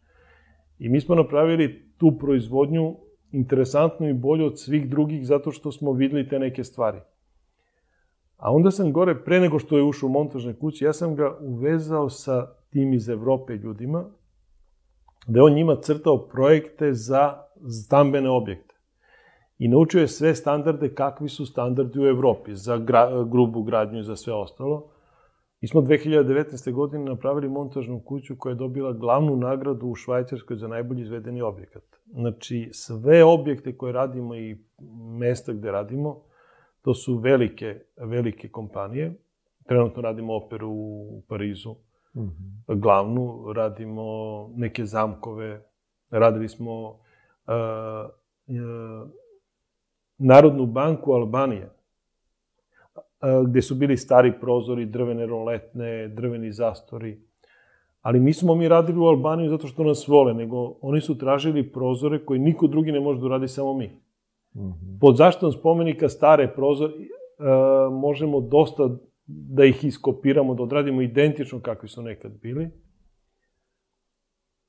I mi smo napravili tu proizvodnju interesantno i bolje od svih drugih zato što smo videli te neke stvari. A onda sam gore, pre nego što je ušao u montažne kuće, ja sam ga uvezao sa tim iz Evrope ljudima, da je on njima crtao projekte za stambene objekte. I naučio je sve standarde kakvi su standardi u Evropi, za gra, grubu gradnju i za sve ostalo. Mi smo 2019. godine napravili montažnu kuću koja je dobila glavnu nagradu u Švajcarskoj za najbolji izvedeni objekat. Znači, sve objekte koje radimo i mesta gde radimo, to su velike, velike kompanije. Trenutno radimo operu u Parizu, mm -hmm. glavnu, radimo neke zamkove, radili smo uh, uh, Narodnu banku Albanije, gde su bili stari prozori, drvene roletne, drveni zastori. Ali mi smo mi radili u Albaniju zato što nas vole, nego oni su tražili prozore koji niko drugi ne može da uradi, samo mi. Mm -hmm. Pod zaštom spomenika stare prozore možemo dosta da ih iskopiramo, da odradimo identično kakvi su nekad bili,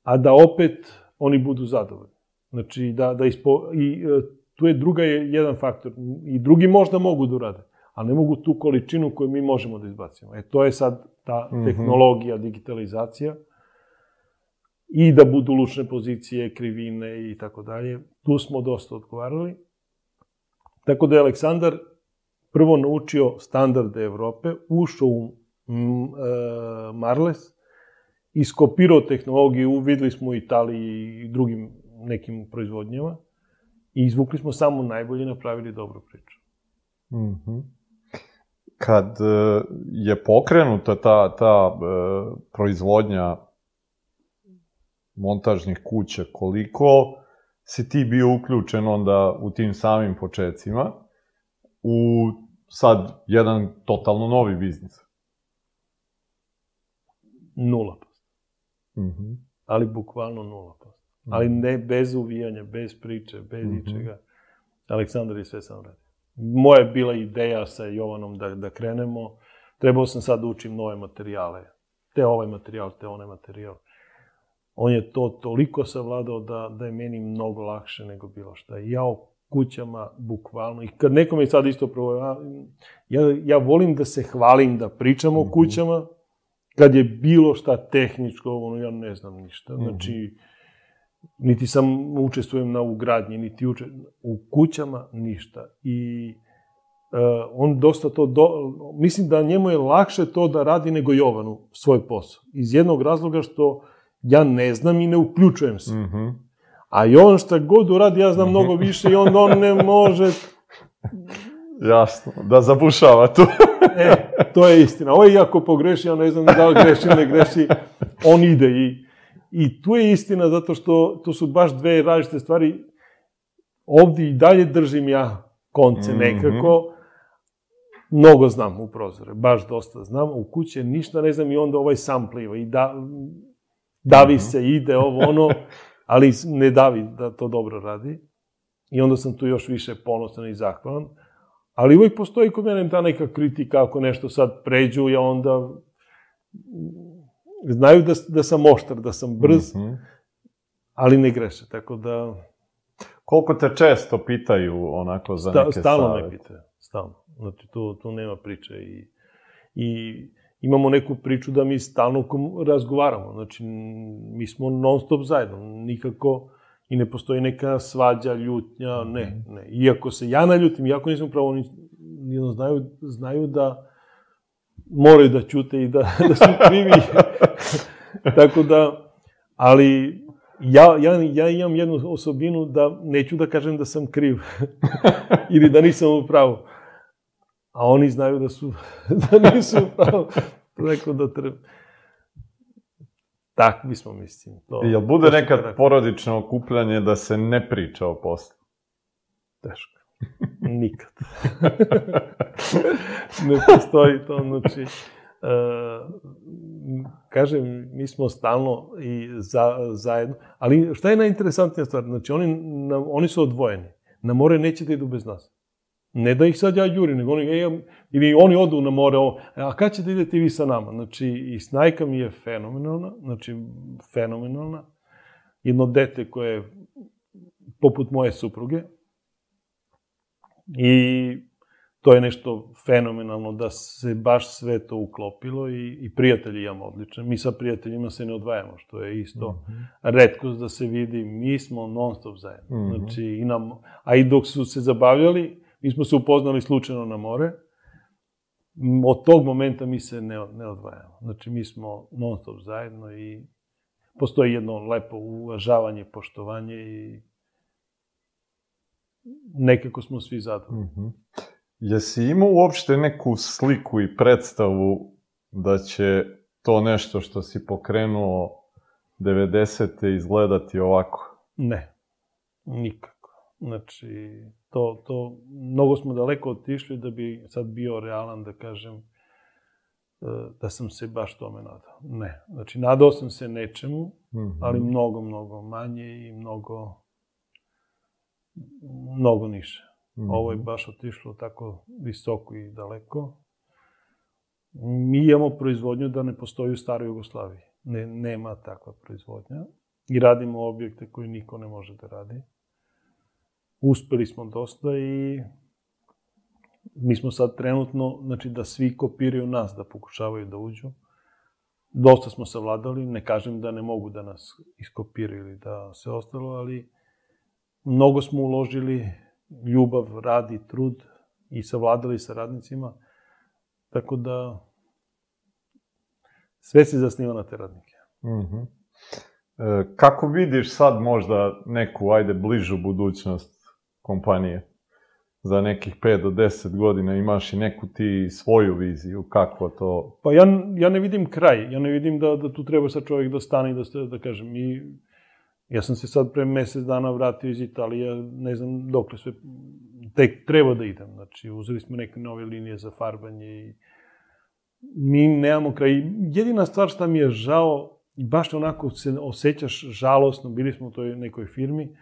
a da opet oni budu zadovoljni. Znači, da, da ispo... I e, tu je druga je jedan faktor. I drugi možda mogu da urade ali ne mogu tu količinu koju mi možemo da izbacimo. E, to je sad ta mhm. tehnologija, digitalizacija i da budu lučne pozicije, krivine i tako dalje. Tu smo dosta odgovarali. Tako da je Aleksandar prvo naučio standarde Evrope, ušao u mm, e, Marles, iskopirao tehnologiju, videli smo u Italiji i drugim nekim proizvodnjama i izvukli smo samo najbolje i napravili dobru priču. Mm -hmm kad e, je pokrenuta ta, ta e, proizvodnja montažnih kuća, koliko si ti bio uključen onda u tim samim početcima u sad jedan totalno novi biznis? Nula posto. Mm -hmm. Ali bukvalno nula posto. Mm -hmm. Ali ne bez uvijanja, bez priče, bez mm -hmm. ičega. Aleksandar je sve sam radi moja je bila ideja sa Jovanom da, da krenemo. Trebao sam sad da učim nove materijale. Te ovaj materijal, te onaj materijal. On je to toliko savladao da, da je meni mnogo lakše nego bilo šta. Ja o kućama, bukvalno, i kad neko mi sad isto prvo, ja, ja volim da se hvalim, da pričam o mhm. kućama, kad je bilo šta tehničko, ono, ja ne znam ništa. Mhm. Znači, niti sam učestvujem na ugradnji, niti uče, u kućama ništa. I uh, on dosta to, do, mislim da njemu je lakše to da radi nego Jovanu svoj posao. Iz jednog razloga što ja ne znam i ne uključujem se. Mm -hmm. A Jovan šta god uradi, ja znam mnogo više i onda on ne može... Jasno, da zabušava tu. e, to je istina. Ovo je iako pogreši, ja ne znam da li greši ili ne greši, on ide i I tu je istina, zato što to su baš dve različite stvari. Ovdje i dalje držim ja konce mhm. nekako. Mnogo znam u prozore, baš dosta znam. U kuće ništa ne znam i onda ovaj sam pliva. I da, davi mhm. se, ide ovo ono, ali ne davi da to dobro radi. I onda sam tu još više ponosan i zahvalan. Ali uvijek postoji kod mene ta neka kritika, ako nešto sad pređu, ja onda znaju da, da sam oštar, da sam brz, mm -hmm. ali ne greše, tako da... Koliko te često pitaju onako za Sta, neke Stalno me pitaju, stalno. Znači, tu, tu nema priče i, i imamo neku priču da mi stalno razgovaramo. Znači, mi smo non stop zajedno, nikako i ne postoji neka svađa, ljutnja, ne, mhm. ne. Iako se ja naljutim, iako nisam pravo, oni znaju, znaju da moraju da ćute i da, da su krivi. Tako da, ali ja, ja, ja imam jednu osobinu da neću da kažem da sam kriv ili da nisam u pravu. A oni znaju da su da nisu u pravu. Tako da treba. Tak bismo, mislim. To, Jel bude nekad porodično okupljanje da se ne priča o poslu? Teško. Nikad. ne postoji to, znači... Uh, kažem, mi smo stalno i za, zajedno, ali šta je najinteresantnija stvar? Znači, oni, na, oni su odvojeni. Na more neće da idu bez nas. Ne da ih sad ja jurim, nego oni, ej, ili oni odu na more, ovo, a kad ćete idete vi sa nama? Znači, i snajka mi je fenomenalna, znači, fenomenalna. Jedno dete koje je poput moje supruge, I to je nešto fenomenalno da se baš sve to uklopilo i, i prijatelji imamo odlične. Mi sa prijateljima se ne odvajamo, što je isto mm -hmm. redkost da se vidi. Mi smo non stop zajedno. Mm -hmm. Znači, i nam, a i dok su se zabavljali, mi smo se upoznali slučajno na more. od tog momenta mi se ne, ne odvajamo. Znači, mi smo non stop zajedno i postoji jedno lepo uvažavanje, poštovanje i nekako smo svi zadovoljni. Mm -hmm. Jesi imao uopšte neku sliku i predstavu da će to nešto što si pokrenuo 90. izgledati ovako? Ne, nikako. Znači, to, to, mnogo smo daleko otišli da bi sad bio realan, da kažem, e, da sam se baš tome nadao. Ne. Znači, nadao sam se nečemu, mm -hmm. ali mnogo, mnogo manje i mnogo, mnogo niše. Mm -hmm. Ovo je baš otišlo tako visoko i daleko. Mi imamo proizvodnju da ne postoji u staroj Jugoslaviji. Ne, nema takva proizvodnja. I radimo objekte koje niko ne može da radi uspeli smo dosta i mi smo sad trenutno, znači da svi kopiraju nas, da pokušavaju da uđu. Dosta smo savladali, ne kažem da ne mogu da nas iskopiraju ili da se ostalo, ali mnogo smo uložili ljubav, rad i trud i savladali sa radnicima, tako da sve se zasniva na te radnike. Mm -hmm. e, kako vidiš sad možda neku, ajde, bližu budućnost kompanije za nekih 5 do 10 godina imaš i neku ti svoju viziju, kako to... Pa ja, ja ne vidim kraj, ja ne vidim da, da tu treba sad čovjek da stane i da, da kažem, i ja sam se sad pre mesec dana vratio iz Italije, ne znam dokle sve, tek treba da idem, znači uzeli smo neke nove linije za farbanje i mi nemamo kraj. Jedina stvar šta mi je žao, baš onako se osjećaš žalosno, bili smo u toj nekoj firmi,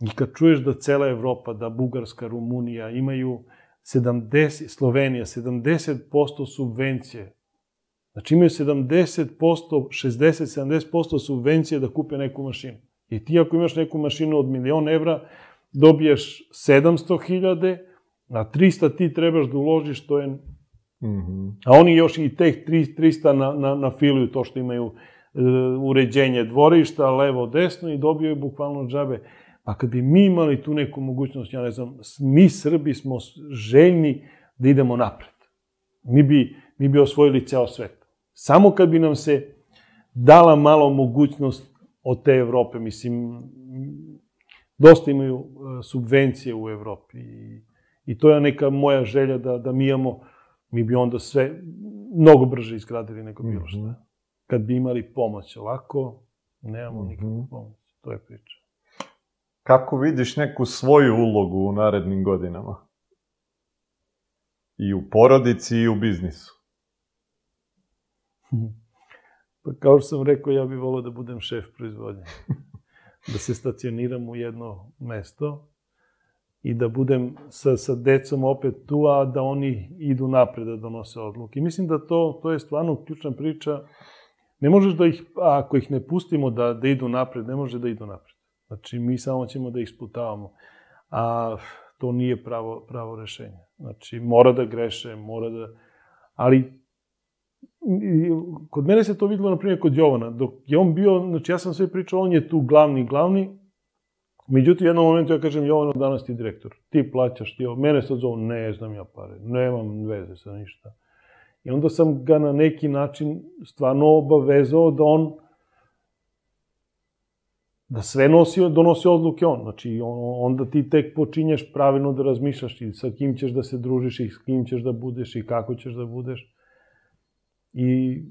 I kad čuješ da cela Evropa, da Bugarska, Rumunija imaju 70, Slovenija, 70% subvencije, znači imaju 70%, 60-70% subvencije da kupe neku mašinu. I ti ako imaš neku mašinu od milion evra, dobiješ 700.000, a 300 ti trebaš da uložiš, to je... Mm -hmm. A oni još i teh 300 na, na, na filuju to što imaju uh, uređenje dvorišta, levo, desno i dobio je bukvalno džabe. A kad bi mi imali tu neku mogućnost, ja ne znam, mi Srbi smo željni da idemo napred. Mi bi, mi bi osvojili ceo svet. Samo kad bi nam se dala malo mogućnost od te Evrope, mislim, dosta imaju e, subvencije u Evropi i, i to je neka moja želja da, da mi imamo, mi bi onda sve mnogo brže izgradili nego bilo šta. Mhm. Kad bi imali pomoć ovako, nemamo nikakvu mhm. pomoć. To je priča. Kako vidiš neku svoju ulogu u narednim godinama? I u porodici i u biznisu. Pa kao što sam rekao, ja bih volao da budem šef proizvodnje. da se stacioniram u jedno mesto i da budem sa, sa decom opet tu, a da oni idu napred da donose odluke. I mislim da to, to je stvarno ključna priča. Ne možeš da ih, ako ih ne pustimo da, da idu napred, ne može da idu napred. Znači, mi samo ćemo da isputavamo. A to nije pravo, pravo rešenje. Znači, mora da greše, mora da... Ali, kod mene se to videlo, na primjer, kod Jovana. Dok je on bio, znači, ja sam sve pričao, on je tu glavni, glavni, Međutim, u jednom momentu ja kažem, Jovano, danas ti direktor, ti plaćaš, ti mene sad zovu, ne znam ja pare, nemam veze sa ništa. I onda sam ga na neki način stvarno obavezao da on da sve nosi, donosi odluke on. Znači, onda ti tek počinješ pravilno da razmišljaš i sa kim ćeš da se družiš i s kim ćeš da budeš i kako ćeš da budeš. I,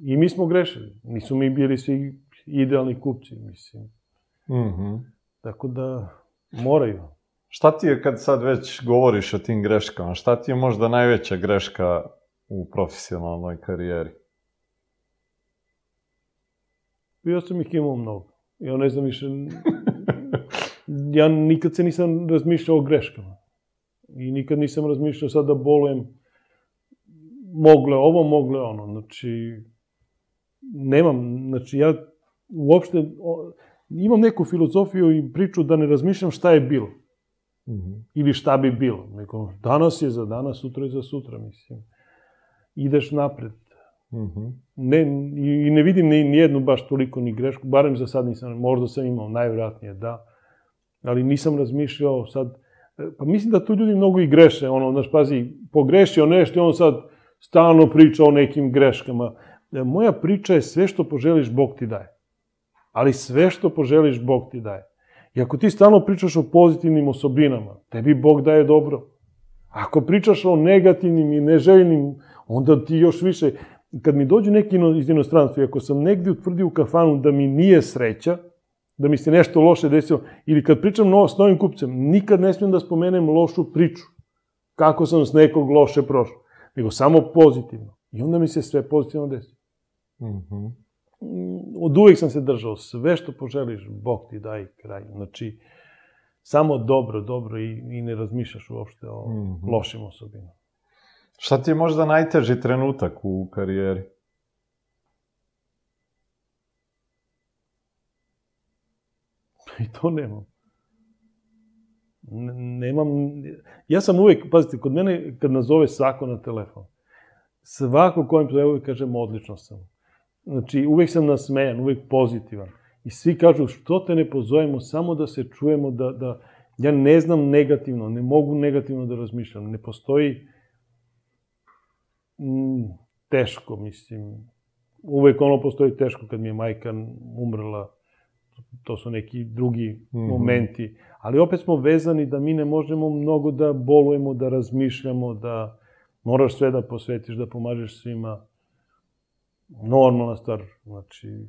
i mi smo grešili. Nisu mi bili svi idealni kupci, mislim. Mm -hmm. Tako da moraju. Šta ti je kad sad već govoriš o tim greškama? Šta ti je možda najveća greška u profesionalnoj karijeri? Ja sam ih imao mnogo. Ja ne znam više... ja nikad se nisam razmišljao o greškama. I nikad nisam razmišljao sad da bolujem mogle ovo, mogle ono. Znači, nemam, znači ja uopšte o, imam neku filozofiju i priču da ne razmišljam šta je bilo. Mm -hmm. Ili šta bi bilo. Neko, danas je za danas, sutra je za sutra, mislim. Ideš napred. Mm -hmm. ne, I ne vidim ni, ni jednu baš toliko ni grešku, barem za sad nisam, možda sam imao, najvjerojatnije da, ali nisam razmišljao sad E, Pa mislim da tu ljudi mnogo i greše, ono, znaš, pazi, pogrešio nešto i on sad stalno priča o nekim greškama. Moja priča je sve što poželiš, Bog ti daje. Ali sve što poželiš, Bog ti daje. I ako ti stalno pričaš o pozitivnim osobinama, tebi Bog daje dobro. Ako pričaš o negativnim i neželjenim, onda ti još više... Kad mi dođu neki iz inostranstva, i ako sam negdje utvrdio u kafanu da mi nije sreća, da mi se nešto loše desilo, ili kad pričam no, s novim kupcem, nikad ne smijem da spomenem lošu priču, kako sam s nekog loše prošao, nego samo pozitivno. I onda mi se sve pozitivno desi. Mm, Od uvek sam se držao, sve što poželiš, Bog ti daj kraj. Znači, samo dobro, dobro i, i ne razmišljaš uopšte o Mhm. lošim osobinama. Šta ti je možda najteži trenutak u karijeri? I to nemam. Nemam, ja sam uvek, pazite, kod mene kad nazove svako na telefon, svako kojem zove uvek kažem odlično sam. Znači, uvek sam nasmejan, uvek pozitivan. I svi kažu, što te ne pozovemo, samo da se čujemo, da, da, ja ne znam negativno, ne mogu negativno da razmišljam, ne postoji mm, teško, mislim, uvek ono postoji teško kad mi je majka umrla, to su neki drugi Mhm. momenti, ali opet smo vezani da mi ne možemo mnogo da bolujemo, da razmišljamo, da moraš sve da posvetiš, da pomažeš svima. Normalna stvar, znači,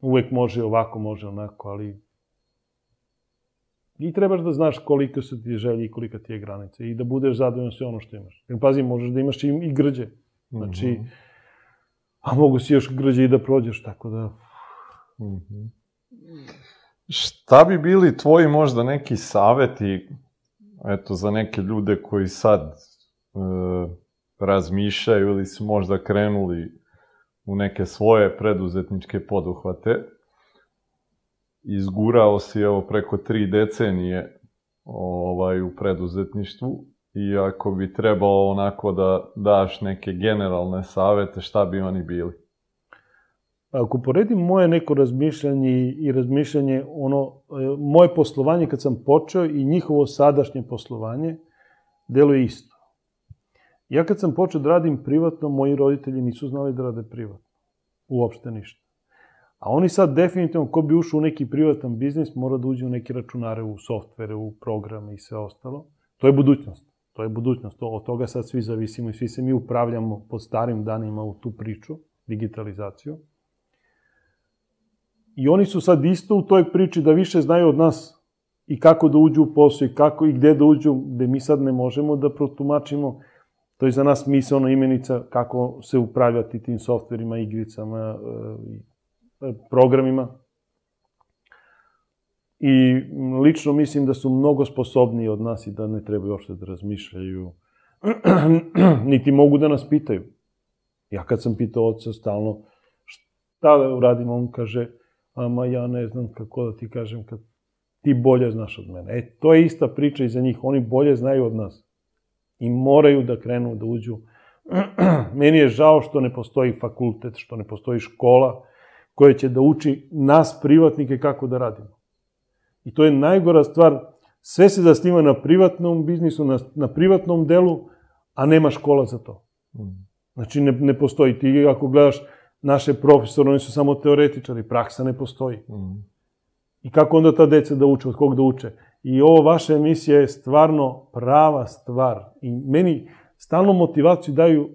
uvek može ovako, može onako, ali i trebaš da znaš koliko su ti želje i kolika ti je granica i da budeš zadovoljan sve ono što imaš. Jer pazi, možeš da imaš i, i grđe. Znači, Mhm. a mogu si još grđe i da prođeš, tako da... Mhm. Šta bi bili tvoji možda neki saveti, eto, za neke ljude koji sad e, razmišljaju ili su možda krenuli u neke svoje preduzetničke poduhvate? Izgurao si evo preko tri decenije ovaj, u preduzetništvu i ako bi trebalo onako da daš neke generalne savete, šta bi oni bili? Ako poredim moje neko razmišljanje i razmišljanje, ono, e, moje poslovanje kad sam počeo i njihovo sadašnje poslovanje, deluje isto. Ja kad sam počeo da radim privatno, moji roditelji nisu znali da rade privatno. Uopšte ništa. A oni sad definitivno, ko bi ušao u neki privatan biznis, mora da uđe u neke računare, u softvere, u programe i sve ostalo. To je budućnost. To je budućnost. To, od toga sad svi zavisimo i svi se mi upravljamo pod starim danima u tu priču, digitalizaciju. I oni su sad isto u toj priči da više znaju od nas i kako da uđu u posao i kako i gde da uđu, gde mi sad ne možemo da protumačimo. To je za nas misalna imenica kako se upravljati tim softverima, igricama e, e, programima. I lično mislim da su mnogo sposobniji od nas i da ne trebaju uopšte da razmišljaju, niti mogu da nas pitaju. Ja kad sam pitao oca stalno šta da uradim, on kaže, ama ja ne znam kako da ti kažem kad ti bolje znaš od mene. E, to je ista priča i za njih, oni bolje znaju od nas. I moraju da krenu da uđu. Meni je žao što ne postoji fakultet, što ne postoji škola koja će da uči nas privatnike kako da radimo. I to je najgora stvar, sve se zasniva na privatnom biznisu, na, na privatnom delu, a nema škola za to. Znači, ne, ne postoji. Ti ako gledaš naše profesore, oni su samo teoretičari, praksa ne postoji. Mm. I kako onda ta deca da uče, od kog da uče? I ovo vaša emisija je stvarno prava stvar. I meni stalno motivaciju daju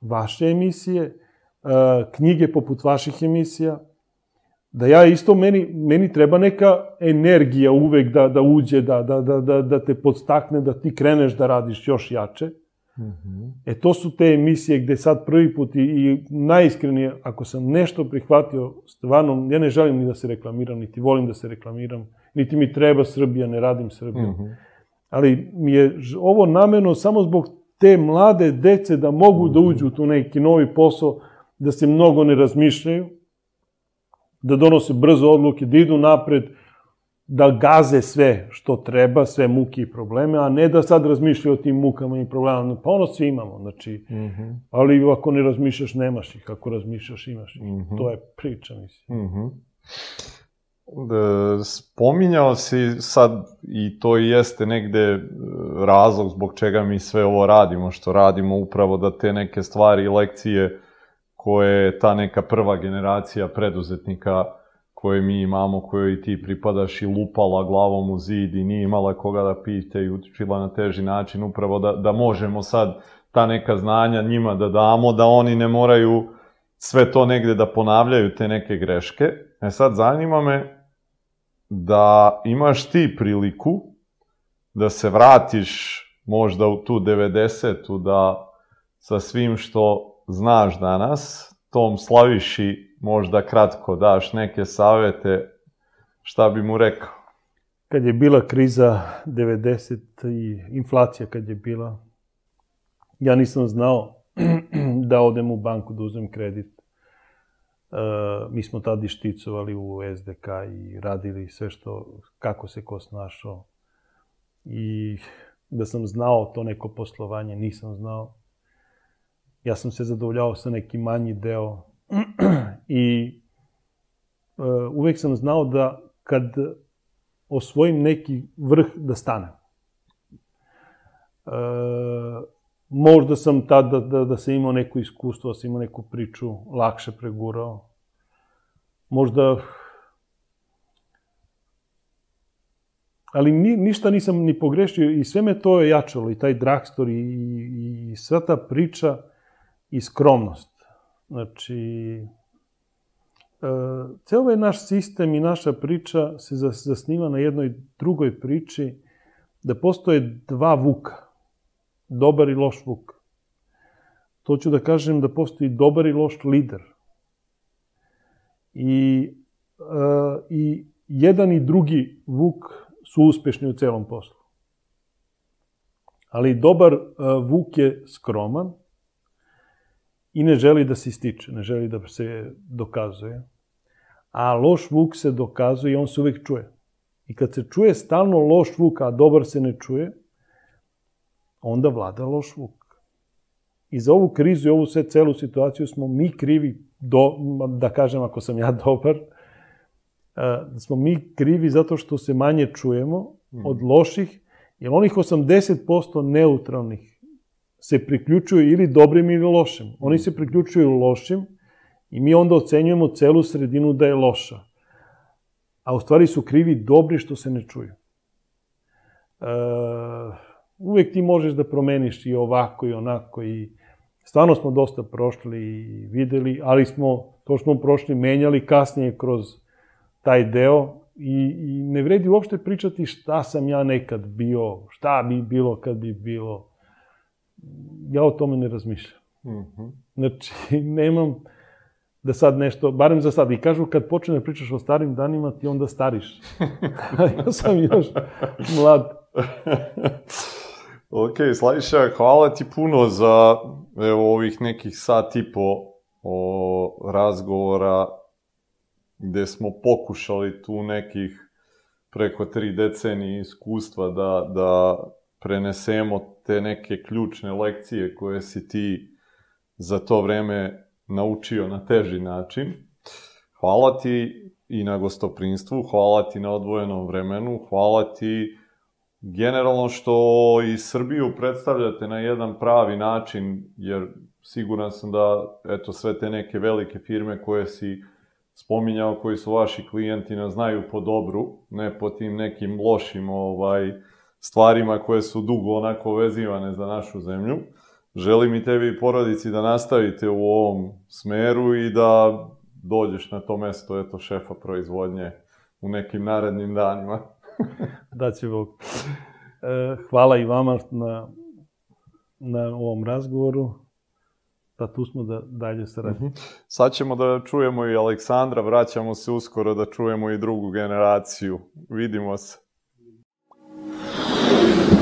vaše emisije, e, knjige poput vaših emisija, da ja isto, meni, meni treba neka energija uvek da, da uđe, da, da, da, da, da te podstakne, da ti kreneš da radiš još jače. Mhm. E to su te emisije gde sad prvi put i, i najiskrenije, ako sam nešto prihvatio, stvarno, ja ne želim ni da se reklamiram, niti volim da se reklamiram, niti mi treba Srbija, ne radim Srbiju. Mhm. Ali mi je ovo nameno samo zbog te mlade dece da mogu da uđu u tu neki novi posao, da se mnogo ne razmišljaju, da donose brzo odluke, da idu napred, da gaze sve što treba, sve muke i probleme, a ne da sad razmišljaju o tim mukama i problemama. Pa ono svi imamo, znači, Mhm. ali ako ne razmišljaš, nemaš ih, ako razmišljaš, imaš ih. Mhm. To je priča, mislim. Mhm. spominjao si sad, i to jeste negde e, razlog zbog čega mi sve ovo radimo, što radimo upravo da te neke stvari i lekcije koje je ta neka prva generacija preduzetnika koje mi imamo, kojoj i ti pripadaš i lupala glavom u zid i nije imala koga da pite i učila na teži način, upravo da, da možemo sad ta neka znanja njima da damo, da oni ne moraju sve to negde da ponavljaju te neke greške. E sad zanima me da imaš ti priliku da se vratiš možda u tu 90-u, da sa svim što znaš danas, tom Slaviši možda kratko daš neke savete, šta bi mu rekao? Kad je bila kriza 90 i inflacija kad je bila, ja nisam znao da odem u banku da uzmem kredit. E, mi smo tada šticovali u SDK i radili sve što, kako se ko snašao. I da sam znao to neko poslovanje, nisam znao. Ja sam se zadovoljavao sa neki manji deo i uh, uvek sam znao da kad osvojim neki vrh da stanem. Uh, možda sam tada da, da, da sam imao neko iskustvo, da sam imao neku priču lakše pregurao. Možda ali ni, ništa nisam ni pogrešio i sve me to je jačalo i taj dragstor i, i, i sva ta priča i skromnost. Znači, e, ceo ovaj naš sistem i naša priča se zasniva na jednoj drugoj priči da postoje dva vuka, dobar i loš vuk. To ću da kažem da postoji dobar i loš lider. I, e, i jedan i drugi vuk su uspešni u celom poslu. Ali dobar e, vuk je skroman, i ne želi da se ističe, ne želi da se dokazuje. A loš vuk se dokazuje i on se uvek čuje. I kad se čuje stalno loš vuk, a dobar se ne čuje, onda vlada loš vuk. I za ovu krizu i ovu sve celu situaciju smo mi krivi, do, da kažem ako sam ja dobar, da smo mi krivi zato što se manje čujemo od loših, jer onih 80% neutralnih se priključuju ili dobrim ili lošim. Oni se priključuju lošim i mi onda ocenjujemo celu sredinu da je loša. A u stvari su krivi dobri što se ne čuju. E, uvek ti možeš da promeniš i ovako i onako i stvarno smo dosta prošli i videli, ali smo, to što smo prošli, menjali kasnije kroz taj deo i, i ne vredi uopšte pričati šta sam ja nekad bio, šta bi bilo kad bi bilo ja o tome ne razmišljam. Mm -hmm. Znači, nemam da sad nešto, barem za sad, i kažu kad počne da pričaš o starim danima, ti onda stariš. ja sam još mlad. ok, Slaviša, hvala ti puno za evo, ovih nekih sat i po o razgovora gde smo pokušali tu nekih preko tri decenije iskustva da, da prenesemo te neke ključne lekcije koje si ti za to vreme naučio na teži način. Hvala ti i na gostoprinstvu, hvala ti na odvojenom vremenu, hvala ti generalno što i Srbiju predstavljate na jedan pravi način, jer siguran sam da eto sve te neke velike firme koje si spominjao, koji su vaši klijenti, nas znaju po dobru, ne po tim nekim lošim ovaj, stvarima koje su dugo onako vezivane za našu zemlju. Želim i tebi i porodici da nastavite u ovom smeru i da dođeš na to mesto, eto, šefa proizvodnje u nekim narednim danima. da će Bog. E, hvala i vama na, na ovom razgovoru. Da tu smo da dalje saradimo. Mhm. -huh. Sad ćemo da čujemo i Aleksandra, vraćamo se uskoro da čujemo i drugu generaciju. Vidimo se. Thank you.